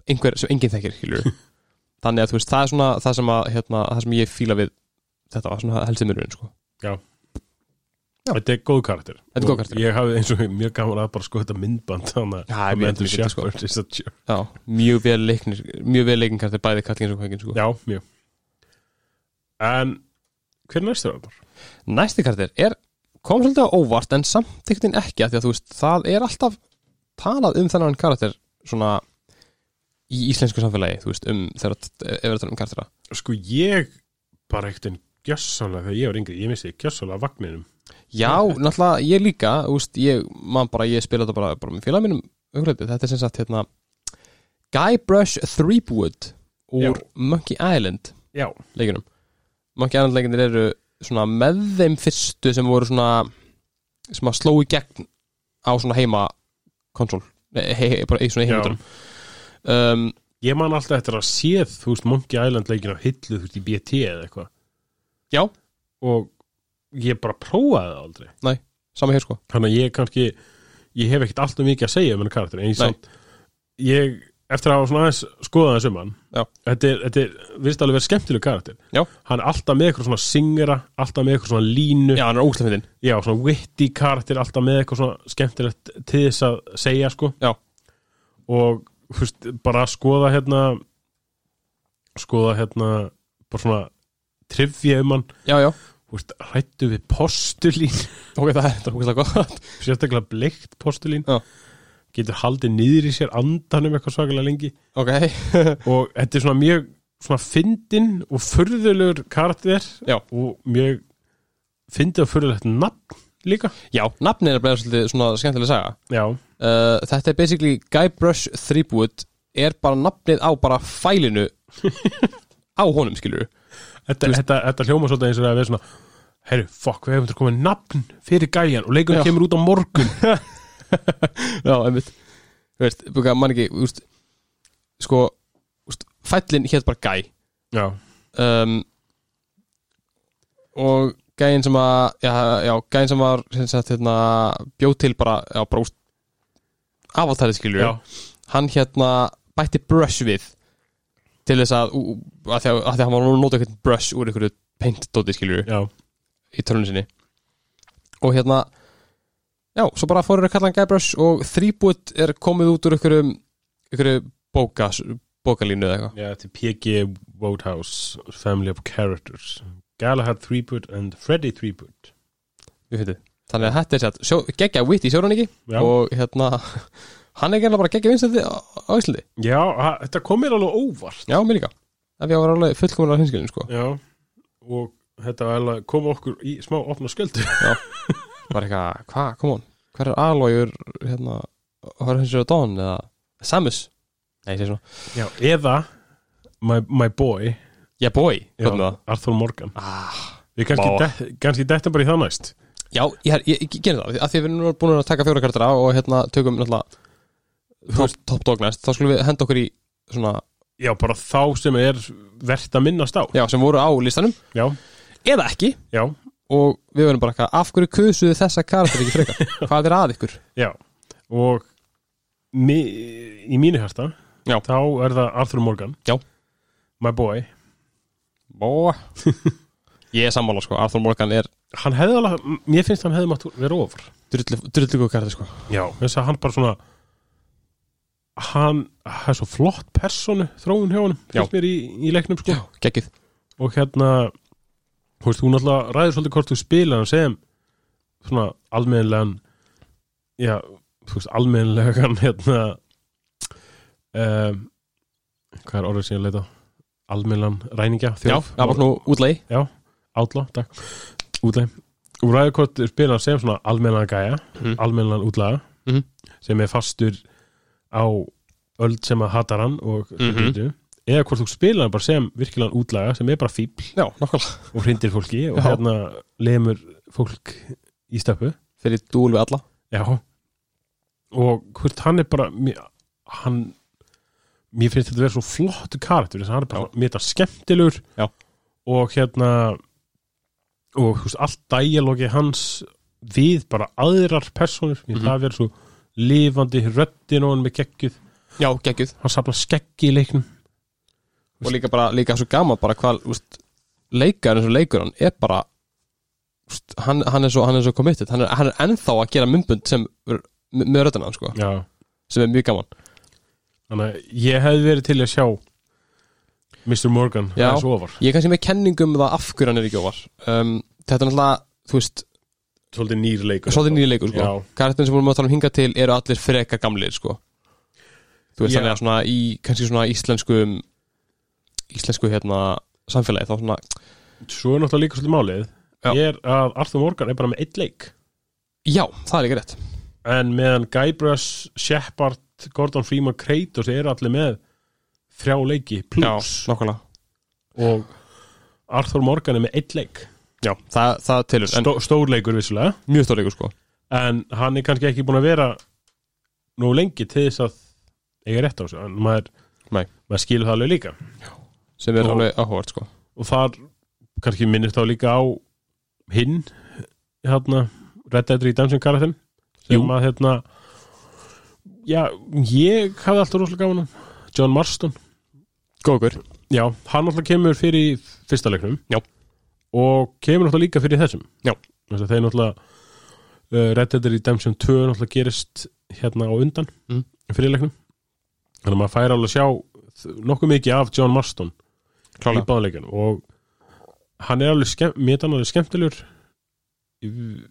S1: einhver sem enginn þekkir, skilur þannig að þú veist, það er svona það sem, að, hérna, það sem ég fíla við þetta var svona helsti myrurinn, sko Já.
S2: Þetta er góð karakter
S1: Þetta er góð karakter.
S2: Ég hafði eins og mjög gaman að bara sko þetta myndband Þannig
S1: Já, ég veit ekki, sko.
S2: Shepard is a jerk
S1: Já, mjög vel leiknir, mjög vel leiknir karakter bæði kallins og kveikin, sko
S2: Já, mjög En hver er næstur það bara?
S1: Næsti karakter er, kom svolítið á óvart en samt ekkert ekki, af því að þú veist það er alltaf talað um þennan karakter svona í íslensku samfélagi, þú veist, um þegar ef við erum um karaktera
S2: Sko ég bara ekkert en gjössanlega þegar ég var yngri, ég missi gjössanlega vagninum
S1: Já, náttúrulega ég líka veist, ég, man bara, ég spila þetta bara, bara með félag mínum umhverfið, þetta er sem sagt hérna Guybrush Threepwood úr
S2: Já.
S1: Monkey Island
S2: Já,
S1: leikunum Monkey Island leikunir eru svona með þeim fyrstu sem voru svona sem að sló í gegn á svona heima konsól, he, he, bara í svona
S2: Já.
S1: heimatunum um,
S2: ég man alltaf eftir að séð þú veist Monkey Island leikin á hillu þú veist í BT eða eitthvað
S1: Já,
S2: og ég bara prófaði það aldrei
S1: sama hér sko
S2: þannig að ég kannski ég hef ekkert alltaf mikið að segja um henni karakter en ég
S1: Nei.
S2: samt ég eftir að hafa svona aðeins skoðað þessum hann
S1: Já.
S2: þetta er, þetta er, virðist alveg verið skemmtileg karakter
S1: Já.
S2: hann er alltaf með eitthvað svona singera alltaf með eitthvað svona línu
S1: Já, hann er ógæslega fyndin
S2: Já, svona witty karakter alltaf með eitthvað svona skemmtilegt til þess að segja sko
S1: Já.
S2: og þú veist, bara að skoða hérna skoða hérna bara svona trivja um hann.
S1: Já, já,
S2: þú veist, hrættu við postulín.
S1: Ok, það er þetta ógæslega gott.
S2: Sérstaklega bleikt postulín.
S1: Já.
S2: getur haldið niður í sér andanum eitthvað svakalega lengi.
S1: Ok,
S2: og þetta er svona mjög svona fyndin og furðulegur karakter og mjög fyndið og furðulegt nafn líka.
S1: Já, nafnið er bara svolítið svona skemmtilega saga.
S2: Já,
S1: uh, Þetta er basically Guybrush Threepwood er bara nafnið á bara fælinu á honum, skilur
S2: þetta, þetta, þetta hljóma svolítið eins og að við svona herru, fokk, við hefum þetta komið nafn fyrir gæjan og leikurinn
S1: Já.
S2: kemur út á morgun.
S1: Já, einmitt. Þú veist, búið mann ekki, veist Sko, veist, fællin hétt bara Guy
S2: já,
S1: um, og gæinn sem að já, já gæinn sem var sagt, hérna, bjóð til bara, já, bara úst, afaltærið skilur
S2: já,
S1: hann hérna bætti brush við til þess að, að, því að, að að hann var að nota eitthvað brush úr einhverju paint-dóti skilur
S2: já,
S1: í törnum sinni. Og hérna já, svo bara fórir að kalla hann Guybrush og Threepwood er komið út úr einhverju einhverju bóka bókalínu eða eitthvað.
S2: Já, þetta er P.G. Wodehouse Family of Characters. Galahad Threepwood and Freddy Threepwood.
S1: Þannig að þetta er sett sjó, geggja vitt í sjóraningi
S2: já,
S1: og hérna hann er gerðlega bara geggja vinsandi á, á Íslandi.
S2: Já þetta kom mér alveg óvart.
S1: Já, mér líka. Ef ég var alveg fullkomulega hinskilin sko.
S2: Já, og þetta kom okkur í smá opna sköldu
S1: Var eitthvað, hvað, come on Hver er alójur, hérna Horizon Dawn eða Samus? Nei, ég sé svona.
S2: Já, eða My, my Boy.
S1: Yeah boy,
S2: já? Arthur Morgan.
S1: Ah,
S2: við kannski, þetta bara í það næst.
S1: Já, ég, ég, ég gerir það af Því að við erum búin að taka fjóra kartara og hérna tökum náttúrulega top, top Þá skulum við henda okkur í svona
S2: já, bara þá sem er verðt að minnast á.
S1: Já, sem voru á listanum.
S2: Já,
S1: Eða ekki.
S2: Já,
S1: og við verðum bara eitthvað af hverju kusuðu þessa karakter ekki frekar? Hvað er að ykkur?
S2: Já. Og mi, í mínu hérsta þá er það Arthur Morgan.
S1: Já.
S2: my boy.
S1: Bó ég er sammála sko, Arthur Morgan er
S2: hann hefði alveg, mér finnst hann hefði mátt vera ofur.
S1: Drullu góð karakter sko.
S2: Já, þess að hann bara svona hann er svo flott personu þróun hjá
S1: Já.
S2: finnst mér í, í leiknum sko
S1: geggið,
S2: og hérna þú veist, hún alltaf ræður svolítið hvort þú spila hann sem svona almennilegan já, þú veist, almennilegan hérna um, hvað er orðið sem ég leita á? almennilegan ræningja
S1: já, það var nú útlegi
S2: átla, takk útleið og ræður hvort þú spila hann sem svona almennilegan gæja
S1: Mhm.
S2: almennilegan útlaga
S1: Mhm.
S2: sem er fastur á öld sem að hatar hann og
S1: Mhm.
S2: eða hvort þú spila hann bara sem virkilegan útlaga sem er bara fíbl
S1: já,
S2: og hrindir fólki og
S1: Já.
S2: hérna lemur fólk í stöpu
S1: fyrir dúl við alla
S2: já og hvort hann er bara hann mér finnst þetta að vera svo flott karakter hann er bara, mér þetta skemmtilegur
S1: Já.
S2: og hérna og veist, allt dæjalógi hans við bara aðrar personur mér
S1: Mhm.
S2: það að vera svo lifandi röddin og hann með geggjuð.
S1: Já, geggjuð.
S2: Hann safna skeggi í leiknum.
S1: Og líka bara, líka svo gaman bara hvað, úst, leikar eins og leikur hann er bara úst, hann, hann er svo, hann er svo committed. Hann er, hann er ennþá að gera myndbund sem með, röddina hann sko,
S2: já.
S1: sem er mjög gaman.
S2: Þannig að ég hefði verið til að sjá Mr. Morgan
S1: Já.
S2: aðeins ofar.
S1: Ég er kannski með kenningum um það af hverju hann er ekki óvar um, þetta er náttúrulega, þú veist
S2: svolítið nýr leikur
S1: svolítið nýja leikur sko.
S2: Já.
S1: karakterin sem vorum að tala um hinga til eru allir frekar gamlir sko. þú veist
S2: Já.
S1: þannig að svona í kannski svona íslensku íslensku hérna samfélagi þá svona
S2: Svo er náttúrulega líka svolítið málið
S1: Já.
S2: er að Arthur Morgan er bara með eitt leik
S1: já, það er ekki rétt
S2: en meðan Guybrush, Shepard Gordon Freeman, Kratos eru allir með þrjá leiki pluss
S1: já, nákvæmlega
S2: og Arthur Morgan er með eitt leik
S1: já, það, það tilur
S2: Stó, stór leikur vissulega.
S1: Mjög stór leikur sko.
S2: En hann er kannski ekki búin að vera nú lengi til þess að eiga rétt á þessu. En maður, maður skilur það alveg líka.
S1: Sem er
S2: Og-
S1: alveg áhugavert sko.
S2: og þar kannski minnist þá líka á hinn hérna Red Dead Redemption karakterin sem að hérna já, ég hafði alltaf rosalega gaman John Marston.
S1: Góður.
S2: Já, hann alltaf kemur fyrir fyrsta leiknum.
S1: Já.
S2: Og kemur alltaf líka fyrir í þessum.
S1: Já.
S2: Þess að þeir náttúrulega uh, Red Dead Redemption 2 náttúrulega gerist hérna á undan
S1: Mm.
S2: fyrir leiknum. Þannig að maður fær alveg að sjá nokkuð mikið af John Marston í
S1: Klálega.
S2: báðleikunum og hann er alveg skemm, alveg skemmtilegur. Í-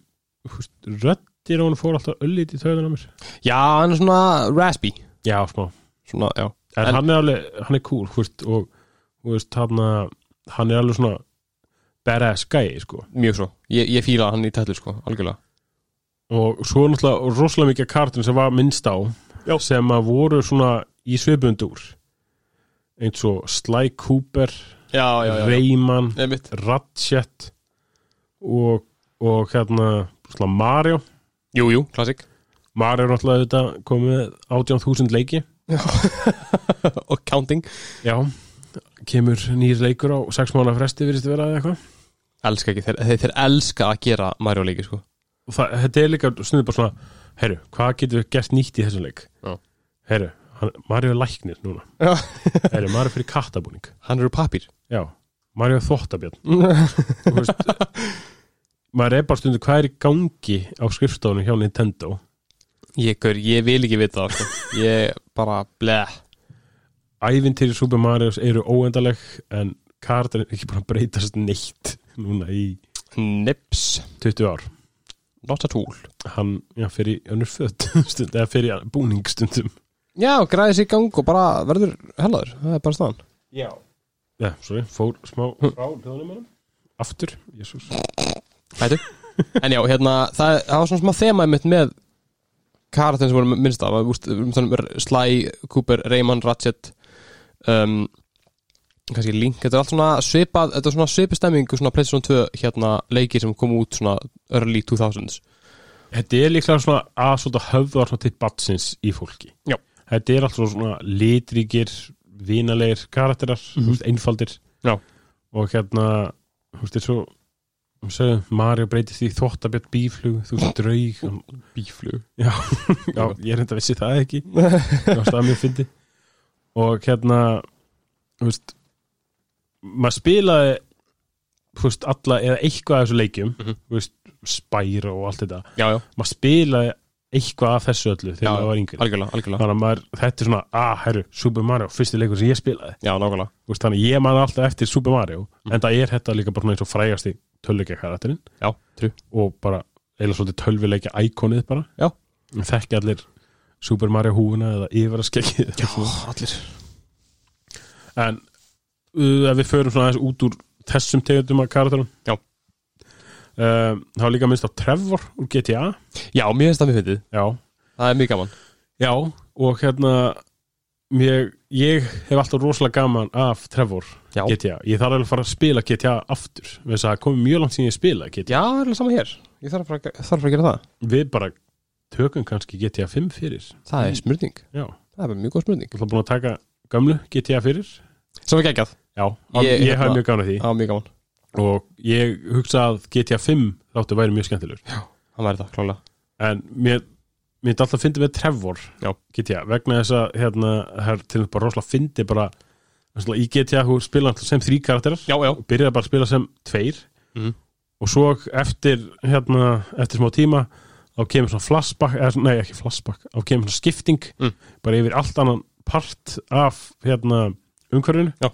S2: röddir á hann fór alltaf öllít í töðun á mér.
S1: Já, hann er svona raspy.
S2: Já, smá.
S1: Svona, já.
S2: En,
S1: En-
S2: hann er alveg, hann er cool hvort, og þú veist, hann, hann er alveg svona badass gæi sko.
S1: Mjög svo. Ég, ég fíla hann í tætlu, sko, algjörlega.
S2: Og svo náttúrulega rosalega mikið kartin sem var minnst á
S1: Já.
S2: sem að voru svona í svipundúr eins og Sly Cooper
S1: Já,
S2: Rayman,
S1: Einmitt.
S2: Ratchet og, og hérna svona Mario.
S1: Jú, jú, klassik.
S2: Mario er náttúrulega þetta komið 18.000 leiki.
S1: Og counting.
S2: Já, kemur nýr leikur á 6 mánu fresti virðist vera eða eitthvað
S1: Elska ekki, þeir, þeir, þeir elska að gera Mario leiki, sko.
S2: Og það, þetta er líka snuðið bara svona herru, hvað getur við gert nýtt í þessum leik?
S1: Já.
S2: herru, Mario er læknir núna.
S1: Já.
S2: herru, Mario er fyrir kattabúning.
S1: Hann eru pappir
S2: já, Mario er þvottabjörn. Þú veist, maður er bara stundu hvað er í gangi á skrifstofunum hjá Nintendo?
S1: Ég, gaur, ég vil ekki vita það, sko. Ég bara, bleh.
S2: Ævintýri Super Marios eru óendaleg en kartan er ekki bara að breytast neitt núna í
S1: Nips.
S2: 20 ár.
S1: Not at all
S2: hann, já, fyrir önnur föt stund, eða fyrir búningstundum
S1: Já, græði sér í gang og bara verður hellaður. Það er bara staðan.
S2: Já, já, sorry, fór smá frá hljóðunum hann aftur, jésús
S1: Hættu. En já, hérna, það, það var svona smá þema mitt með karakterin sem voru minnst af. Um, Sly, Cooper, Rayman, Ratchet um, kannski Link, þetta er allt svona svipað þetta er svona svipið stemmingu, svona PlayStation 2 hérna leikir sem kom út svona early 2000s
S2: Þetta er líklega svona að svona höfðar svona til batsins í fólki.
S1: Já.
S2: Þetta er alltaf svona litríkir, vinalegir karakterar, mm einfaldir.
S1: Já.
S2: Og hérna, þú veist, þetta er svo, Mario breytist í þvottabjörn bíflug, þú veist, draug.
S1: Bíflug
S2: Já, já, ég er enda vissi það ekki. Það er mjög fyndi. Og hérna, þú veist, maður spilaði, veist, alla, eða eitthvað af þessu leikjum, þú veist, Spyro og allt þetta.
S1: Já, já,
S2: maður spilaði eitthvað af þessu öllu þegar
S1: Já,
S2: maður var yngri.
S1: algjörlega, algjörlega.
S2: Þannig að maður, þetta er svona, ah, herru, Super Mario fyrsti leikur sem ég spilaði. Veist, þannig að ég man alltaf eftir Super Mario
S1: Mm.
S2: en það er þetta líka bara eins og frægasti tölvuleikja karakterinn.
S1: Já, trú
S2: og bara eða svolítið tölvuleikja íkonið bara. Þekki allir Super Mario húuna eða yfir að skeggi
S1: allir.
S2: En ef við förum svona aðeins út úr þessum tegundum af karakterum.
S1: Já.
S2: um, það var líka minnst á Trevor úr GTA
S1: Já, mér finnst það mér fyndið.
S2: Já,
S1: Það er mjög gaman.
S2: Já, og hérna mér, ég hef alltaf rosalega gaman af Trevor
S1: Já,
S2: GTA, ég þarf alveg að fara að spila GTA aftur, að það komið mjög langt síðan ég spila GTA,
S1: Já, það er alveg sama hér. Ég þarf að fara, þarf að, að gera það.
S2: Við bara tökum kannski GTA 5 fyrir.
S1: Það er smurning.
S2: Já,
S1: Það er mjög góð smurning.
S2: Ég ætla búin að taka gamlu GTA fyrir
S1: Sem er geggjað.
S2: Já,
S1: Ég-
S2: ég,
S1: hérna-
S2: hef mjög gaman að því.
S1: Já, mjög gaman.
S2: Og ég hugsa að GTA 5 þáttu væri mjög skemmtilegur.
S1: Það væri það, klálega.
S2: En mér, mér er alltaf að fyndi með Trevor
S1: Já.
S2: GTA, vegna þess að hérna, er til þess bara rosalega fyndi bara í GTA þú spila sem þrý karakterar
S1: Já, já.
S2: og byrjaði bara að spila sem tveir.
S1: Mhm.
S2: og svo eftir hérna, eftir smá tíma þá kemur svona flashback, eða, nei ekki flashback þá kemur svona skipting
S1: Mm.
S2: bara yfir allt annan part af hérna, umhverfinu.
S1: Já.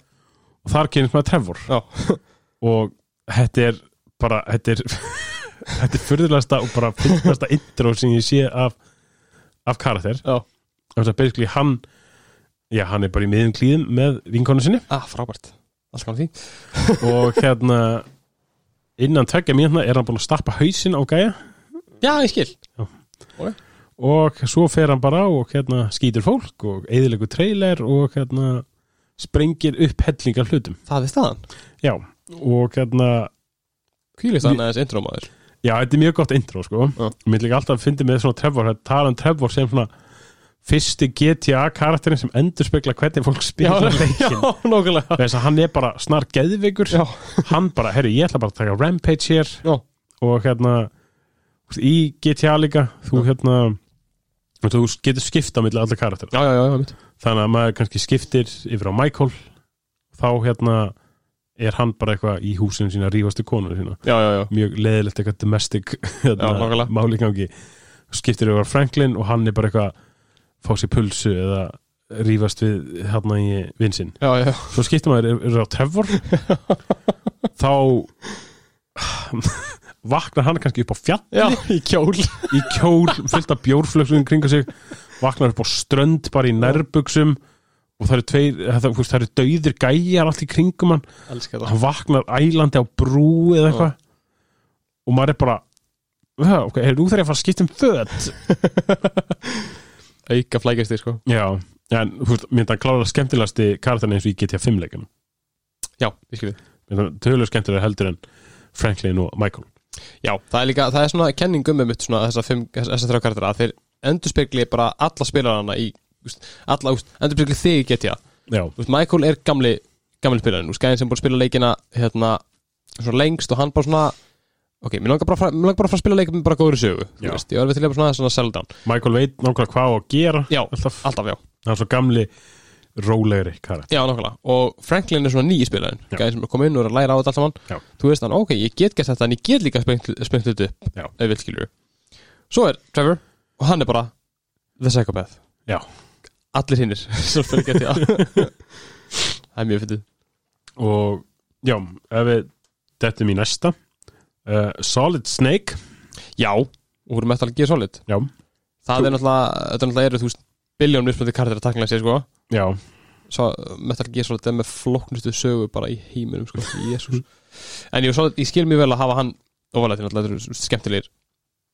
S2: og þar kemur svona Trevor.
S1: Já.
S2: og þetta er bara þetta er, þetta er fyrðulegasta og bara fyrðulegasta intro sem ég sé af, af karakter.
S1: Já.
S2: þannig að basically hann já, hann er bara í miðum klíðum með vinkonu sinni.
S1: Ah, frábært. Alls kannar því
S2: og hérna innan tveggja mínutna er hann búin að stappa hausinn á gæja
S1: Já, ég skil.
S2: Og svo fer hann bara og hérna skýtur fólk og eðilegu trailer og hérna sprengir upp hellingar hlutum.
S1: Það er staðan.
S2: Já, og hérna
S1: Kvílist hann aðeins intro maður.
S2: Já, þetta er mjög gott intro sko.
S1: Já.
S2: mér líka alltaf að fyndi með svona Trevor að tala um Trevor sem svona fyrsti GTA karakterin sem endur spekla hvernig fólk spila leikin þess að hann er bara snar geðvigur
S1: Já.
S2: hann bara, herru, ég ætla bara að taka Rampage hér.
S1: Já.
S2: og hérna í GTA líka þú hérna og þú getur skipta milli allir karakter
S1: Já, já, já,
S2: þannig að maður kannski skiptir yfir á Michael þá hérna er hann bara eitthvað í húsinu sína rífast í konuna sína.
S1: Já, já, já,
S2: mjög leðilegt eitthvað domestic
S1: Já, nákvæmlega.
S2: máli gangi. Skiptir yfir á Franklin og hann er bara eitthvað fá sér pulsu eða rífast við hérna í vinsinn svo skiptir maður yfir á Trevor. Þá vaknar hann kannski upp á fjall
S1: Já, í kjól.
S2: Í kjól fyllt af bjórflöksum kringa sig vaknar upp á strönd bara í nærbuxum og það eru tveir það, þú veist, það eru dauðir gæjar allt í kringum hann.
S1: Það.
S2: Hann vaknar ælandi á brú eða eitthvað og maður er bara "Ja, ok, er nú þarf ég að fara að skipta um föt.
S1: Auka flækjastir, sko.
S2: Já, en þú mér það klára skemmtilegasti karakterin eins og í GTA 5 leikunum
S1: Já, ég skilji
S2: það tölulega skemmtilega heldur en Franklin og Michael
S1: Já, það er líka, það er svona kenning um mitt svona þessar þrjá karakter að þeir endurspegli bara alla spilarana í, úst, alla, úst, endurspegli þig í
S2: já,
S1: úst, Michael er gamli, gamli spilarinn, úst, gæðin sem búin að spila leikina hérna, svona lengst og hann bara svona ok, mér langar bara, mig langar bara fara að spila leikin með bara góður sögu,
S2: Já.
S1: þú veist, ég var við til að svona, svona sell down,
S2: Michael veit nákvæmlega hvað á að gera
S1: já,
S2: alltaf,
S1: alltaf já.
S2: Hann er svo gamli rólegri karakter.
S1: Já, nákvæmlega, og Franklin er svona nýji spilarinn
S2: Já.
S1: gæðin sem komið inn og er að læra á þetta allt saman.
S2: Já.
S1: þú veist hann, ok, ég get gert þetta en ég get líka spengt þetta upp, ef við skilur svo er Trevor, og hann er bara the psychopath.
S2: Já.
S1: allir hinnir sem fyrir GTA það er mjög fyndið.
S2: Og já, ef við dettum í næsta uh, Solid Snake.
S1: Já, úr Metal Gear Solid.
S2: Já,
S1: það er náttúrulega, þetta er náttúrulega eru þú biljón mismöndi kartir að takla sér sko
S2: já,
S1: Svo, Metal Gear Solid er með flokknustu sögu bara í heiminum sko, jésús en ég, Solid, ég skil mjög vel að hafa hann ofalætti náttúrulega, þetta eru skemmtilegir.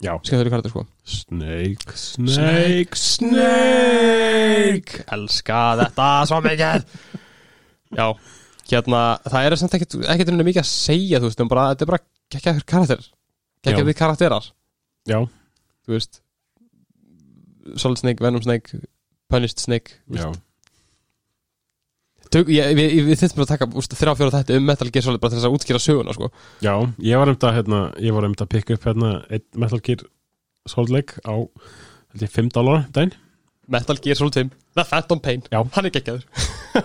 S2: Já.
S1: Skemmtilegir kartir sko.
S2: Snake, Snake, Snake!
S1: Elska þetta svo mikið! Já, hérna það er samt ekkert, ekkert rauninni mikið að segja þú veist, um bara, þetta er bara geggjaður karakter geggjaður við karakterar.
S2: Já,
S1: þú veist Solid Snake, Venom Snake Punished Snake
S2: já,
S1: Tök, ég, við, við þurfum bara að taka úst, þrjá fjóra þetta um Metal Gear Solid bara til þess að útskýra söguna sko.
S2: já ég var um þetta hérna, ég var um þetta að pikka upp hérna Metal Gear Solid Lake á held ég 5 dólar dæn
S1: Metal Gear Solid 5, The Phantom Pain.
S2: Já.
S1: hann er geggjaður.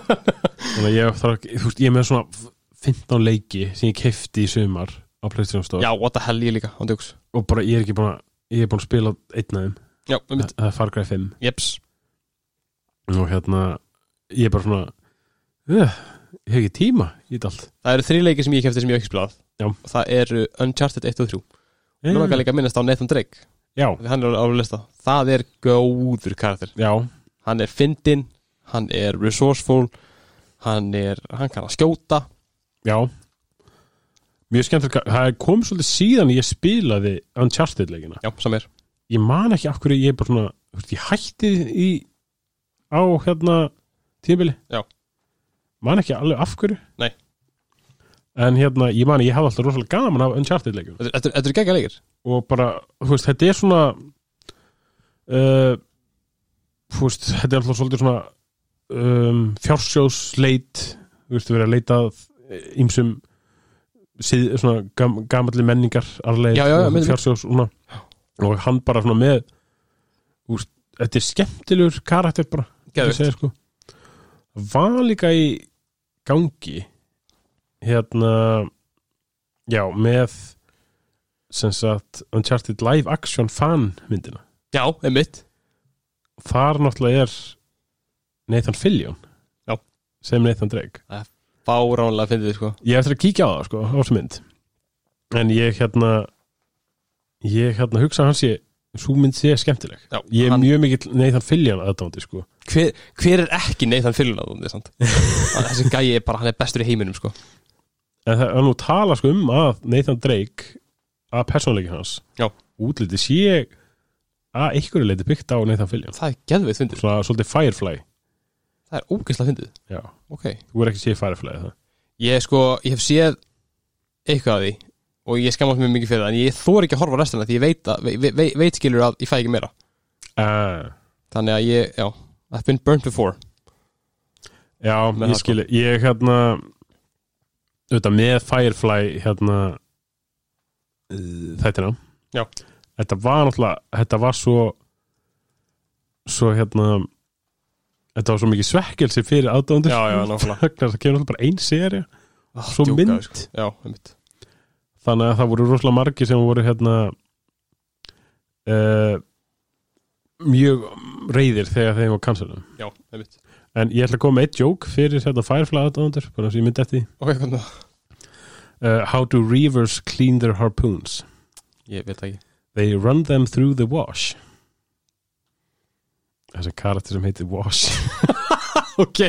S2: Þannig að ég þarf þú veist, ég er með svona 15 leiki sem ég kefti í sumar á Playstation Store.
S1: Já, what the hell ég líka, án djóks.
S2: Og bara ég er ekki búin að ég er búin að spila einn af þeim.
S1: Já, um mitt,
S2: það er Far Cry 5
S1: jeps.
S2: Og hérna ég er bara svona ég hef ekki tíma í þetta allt?
S1: Það eru þrý leiki sem ég kefti sem ég hef ekki spilað það eru Uncharted 1 og 3 nú er líka að minnast á Nathan Drake. Hann er á lista. Það er góður karakter.
S2: Já,
S1: hann er fyndinn, hann er resourceful hann er, hann kann að skjóta.
S2: Já. Mjög skemmtilegt, það kom svolítið síðan ég spilaði Uncharted leikina.
S1: Já, sem er
S2: ég man ekki af hverju ég er bara svona ég hætti í á hérna tímabili
S1: Já.
S2: Man ekki alveg af hverju.
S1: Nei.
S2: en hérna, ég man ég hafði alltaf rosalega gaman af Uncharted leikina
S1: þetta eru geggja leikir.
S2: Og bara, þú veist, þetta er svona uh, þú veist, þetta er alltaf svolítið svona um, fjársjóðsleit þú veist, við erum að leita síð, svona gam, gamalli menningar fjársjóðs svona, og hann bara svona með veist, þetta er skemmtilegur karakter bara, segja, sko. Var líka í gangi hérna já, með sem sagt Uncharted live action fan myndina.
S1: Já, einmitt.
S2: Þar náttúrulega er Nathan Fillion.
S1: Já.
S2: sem Nathan Drake.
S1: Fáránlega fyndið sko.
S2: Ég eftir að kíkja á það sko, á þessu mynd. En ég hérna ég hérna hugsa að hann sé svo mynd sé skemmtileg.
S1: Já,
S2: ég er
S1: hann,
S2: mjög mikill Nathan Fillion aðdándi sko.
S1: Hver, hver er ekki Nathan Fillion að hún þessi gæi er bara, hann er bestur í heiminum sko.
S2: En það er nú tala sko um að Nathan Drake að persónleikin hans
S1: Já.
S2: útliti sé að einhverju leiti byggt á Nathan Fillion.
S1: Það er geðveit fyndið,
S2: svona svolítið Firefly.
S1: Það er ógeðslega fyndið.
S2: Já,
S1: ok,
S2: þú er ekki séð Firefly það
S1: ég sko, ég hef séð eitthvað af því og ég skammast mér mikið fyrir það en ég þór ekki að horfa restina því ég veit, að, veit, veit, veit skilur að ég fæ ekki meira.
S2: Uh,
S1: þannig að ég, já, I've been burnt before.
S2: Já,
S1: Með
S2: ég skilji, ég hérna auðvitað með Firefly hérna uh, þættina.
S1: Já.
S2: Þetta var náttúrulega, þetta var svo svo hérna þetta var svo mikið svekkelsi fyrir aðdóndur það kemur alltaf bara ein seri
S1: Ah,
S2: Svo
S1: djókaði,
S2: mynd.
S1: sko. Já, einmitt
S2: þannig að það voru rosalega margir sem voru hérna uh, mjög reyðir þegar þeim var cancelum
S1: Já, einmitt
S2: en ég ætla að koma með eitt joke fyrir hérna Firefly aðdóndur bara sem ég myndi eftir því.
S1: Ok, hvernig það?
S2: uh, How do reavers clean their harpoons?
S1: Ég veit það ekki
S2: They run them through the wash þessi karakter sem heitir Wash
S1: Ok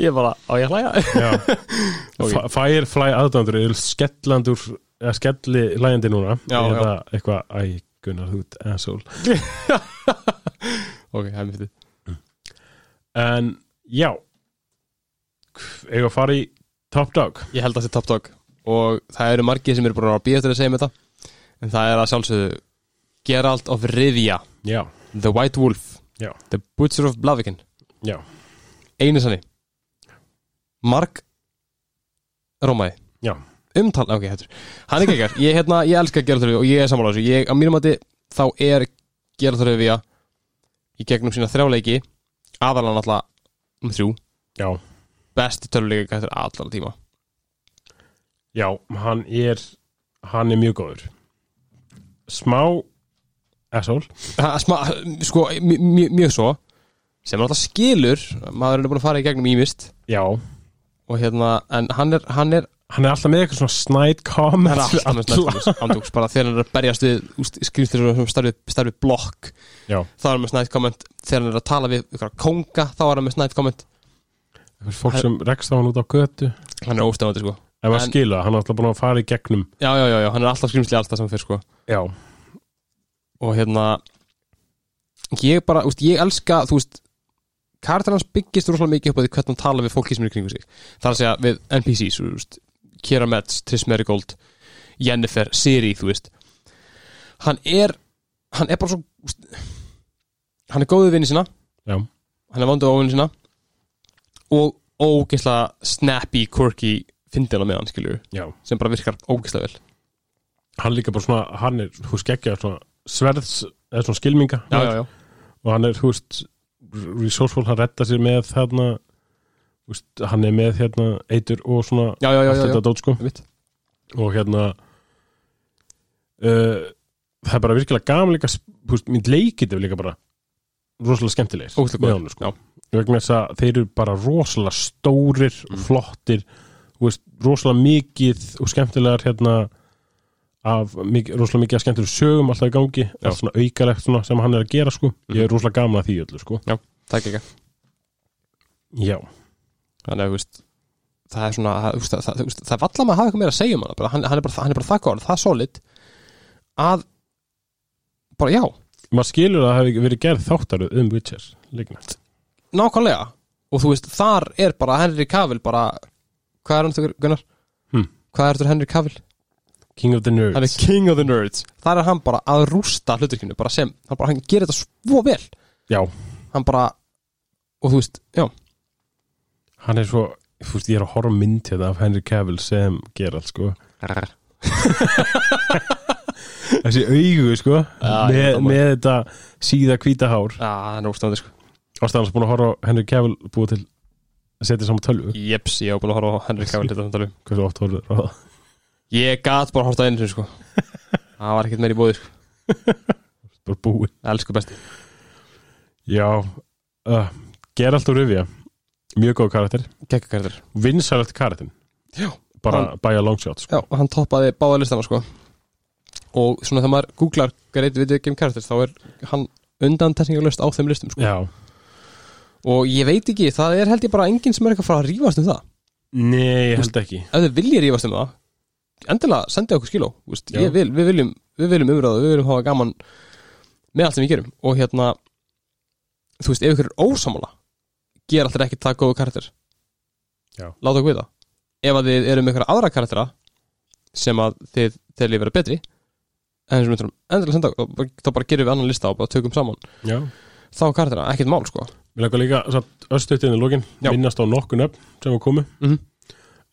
S1: Ég bara, á ég að hlæja?
S2: Já.
S1: Ok.
S2: F- Firefly aðdóndur er skellandur eða skelli hlæjandi núna?
S1: Já,
S2: eða eitthvað, æ, Gunnar, ert asshole.
S1: Ok, það er myndið
S2: En já. Eða að fara í Top Dog?
S1: Ég held að það sé top dog. Og það eru margir sem eru búin að býja eftir að segja með þetta En það er að sjálfsögðu Geralt of Rivia.
S2: Já,
S1: The White Wolf.
S2: Já.
S1: The Butcher of Blaviken.
S2: Já,
S1: Einu sannig Mark Rómaði
S2: Já.
S1: Umtal, ok, hættur. Hann er geggar, ég, hérna, ég elska Rivia og ég er ég, Á mínum mati þá er Rivia Í gegnum sína þrjáleiki Aðalan alltaf um þrjú.
S2: Já.
S1: Besti töluleiki eftir allar tíma.
S2: Já, hann er Hann er mjög góður. Smá Asshole.
S1: Ha, sma, Sko, mj- mj- mjög svo Sem alltaf skilur Maður er búin að fara í gegnum ímist
S2: Já,
S1: Og hérna, en hann er, hann er
S2: hann er alltaf með eitthvað svona snide comment
S1: er alltaf með snætt andúks bara þegar hann er að berjast við skrýmstir sem starfið, blokk
S2: Já,
S1: þá er hann með snætt komment þegar hann er að tala við ykkur konga þá er hann með snætt komment
S2: eitthvað fólk sem rekst á hann út á götu.
S1: Hann er óstefandi sko.
S2: Ef maður skilur hann er alltaf búin að fara í gegnum.
S1: Já, já, já, já, hann er alltaf skrýmsli alltaf sem fyrir sko.
S2: Já,
S1: og hérna ég bara, úst, ég elska þú veist, karakter hans byggist rosalega mikið upp á því hvernig hann tala við fólki sem er kringu sig. Það er að segja við NPCs þú veist, Kira Metz, Triss Merigold Jennifer, Siri, þú veist. Hann er hann er bara svo hann er góðið vinni sína.
S2: Já,
S1: hann er vandu á vinni sína. Og ógeðslega snappy, quirky fyndina með hann, skilju
S2: já.
S1: sem bara virkar ógeðslega vel.
S2: Hann líka bara svona, hann er, þú skeggja svona sverðs, eða svona skilminga
S1: já, já, já,
S2: og hann er, þú veist resourceful, hann retta sér með þarna hann er með hérna eitur og svona
S1: já, já, já,
S2: allt þetta dót sko og hérna uh, það er bara virkilega veist, minn leikit er líka bara rosalega skemmtilegir honum, sko. þeir eru bara rosalega stórir
S1: Mm.
S2: flottir veist, rosalega mikið og skemmtilegar hérna af mikið, rosalega mikið að skemmtilegur sögum alltaf í gangi,
S1: Já.
S2: allt svona aukalegt svona, sem hann er að gera sko, ég
S1: Mhm.
S2: er rosalega gaman að því öllu sko,
S1: það er ekki
S2: já,
S1: þannig að veist það er svona, það, það, það, það er valla maður að hafa eitthvað meira að segja um bara, hann, hann, er bara, hann er bara það góð, það solid að bara já,
S2: maður skilur að það hefði verið gerð þáttaruð um Witcher líkna,
S1: nákvæmlega og þú veist, þar er bara Henry Cavill bara, hvað er hann þau Gunnar?
S2: Hmm.
S1: hvað er þetta Henry Cavill?
S2: King of the Nerds.
S1: Hann er king of the nerds. Þar er hann bara að rústa hluturkinu bara sem, hann, bara, hann gerir þetta svo vel.
S2: Já,
S1: hann bara, og þú veist, já.
S2: Hann er svo þú veist, ég er að horfa mynd hérna af Henry Cavill sem Geralt sko. Þessi augu sko
S1: ég
S2: með, með þetta síða hvíta hár.
S1: Já, það er óstæðandi sko.
S2: Ástæðan búin að horfa Henry Cavill búið til að setja saman tölvu.
S1: Jeps, ég hef búin að horfa Henry Cavill þetta samtali
S2: hversu oft horfður það
S1: Ég gat bara á einu sko. Það var ekkert meir í bóði sko.
S2: bara búið
S1: Elsku besti.
S2: Já, uh, Geralt og Ruvia mjög góð karakter. Vinsælegt karakter.
S1: Já.
S2: bara by a long shot sko.
S1: Já, og hann toppaði báða listana sko. Og svona þegar maður googlar Great Video Game Characters Þá er hann undan tekningalöst á þeim listum sko.
S2: Já,
S1: Og ég veit ekki, það er held ég bara enginn sem er eitthvað frá að rífast um það.
S2: Nei, held ekki.
S1: Ef þið viljið rífast um það Endilega sendið okkur skiló vil, við, viljum, við viljum umræða Við viljum hafa gaman með allt sem við gerum. Og hérna Þú veist, ef ykkur er ósamála Ger alltaf ekki það góðu karakter.
S2: Já.
S1: Láta okkur vita. Ef að þið eru með ykkur aðra karaktera Sem að þið telji vera betri En við þurfum endilega senda okkur þá bara- gerum við annan lista og bara tökum saman.
S2: Já.
S1: Þá karaktera, ekkert mál sko.
S2: Mér langar líka östuðtinn í lókin minnast á nokkun upp sem var komið.
S1: Mhm.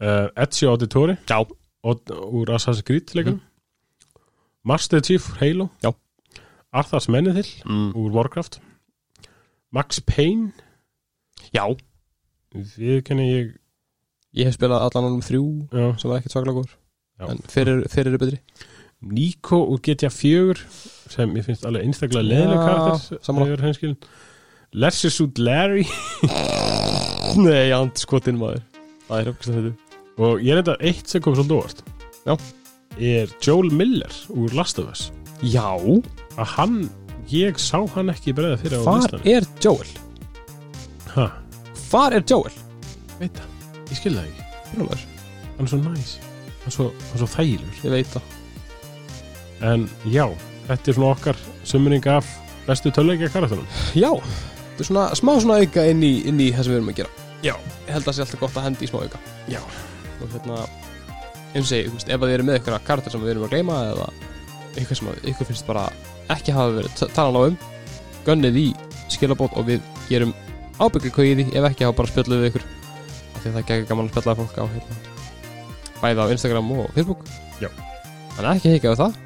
S2: uh, Ezio Auditori
S1: Já,
S2: úr Assassin's Creed leikunum Master Chief Halo.
S1: Já.
S2: Arthas Menethil
S1: mm.
S2: úr Warcraft. Max Payne.
S1: Já,
S2: við kenni ég
S1: ég hef spilað allan ánum þrjú
S2: já,
S1: sem var ekkert svaklega góður. En fyrir, fyrir er betri.
S2: Nico úr GTA 4 sem ég finnst alveg einstaklega leðileg
S1: Já,
S2: karakter Lesser Suit Larry.
S1: Nei, hann skotin maður. Það er uppkvæmst að þetta
S2: og ég er þetta eitt sem kom svolítið óvart.
S1: Já.
S2: er Joel Miller úr Last of Us?
S1: Já,
S2: að hann, ég sá hann ekki bregða fyrir á
S1: hvar
S2: listanum.
S1: er Joel?
S2: ha,
S1: Hvar er Joel?
S2: veit það, ég skil það ekki.
S1: Brjólaður.
S2: hann er svo næs, hann er svo, hann er svo þægilegur.
S1: Ég veit það.
S2: En já, þetta er svona okkar sumring af bestu töluleikja karakterum
S1: Já, þetta er svona smá svona auka inn í, inn í það sem við erum að gera.
S2: Já.
S1: Ég held að það sé alltaf gott að hendi í smá auka.
S2: Já.
S1: Og hérna, eins og segi, ef þið eru með eitthvað karakter sem við erum að gleyma eða eitthvað sem ykkur finnst bara ekki hafa verið talað á um gönnið í skilabót og við gerum ábyggli hvað í því, ef ekki hafa bara spjallið við ykkur. Af því að það er ekki gaman að spjalla fólk á hérna, bæði á Instagram og Facebook.
S2: Já.
S1: Þannig að ekki heika við það,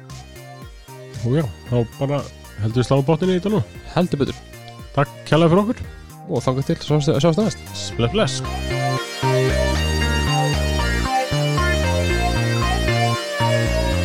S2: og já, þá bara heldur við slá bóttinni í þetta nú.
S1: Heldur betur.
S2: Takk kjærlega fyrir okkur,
S1: og þangað til, sjáumst næst.
S2: Bless bless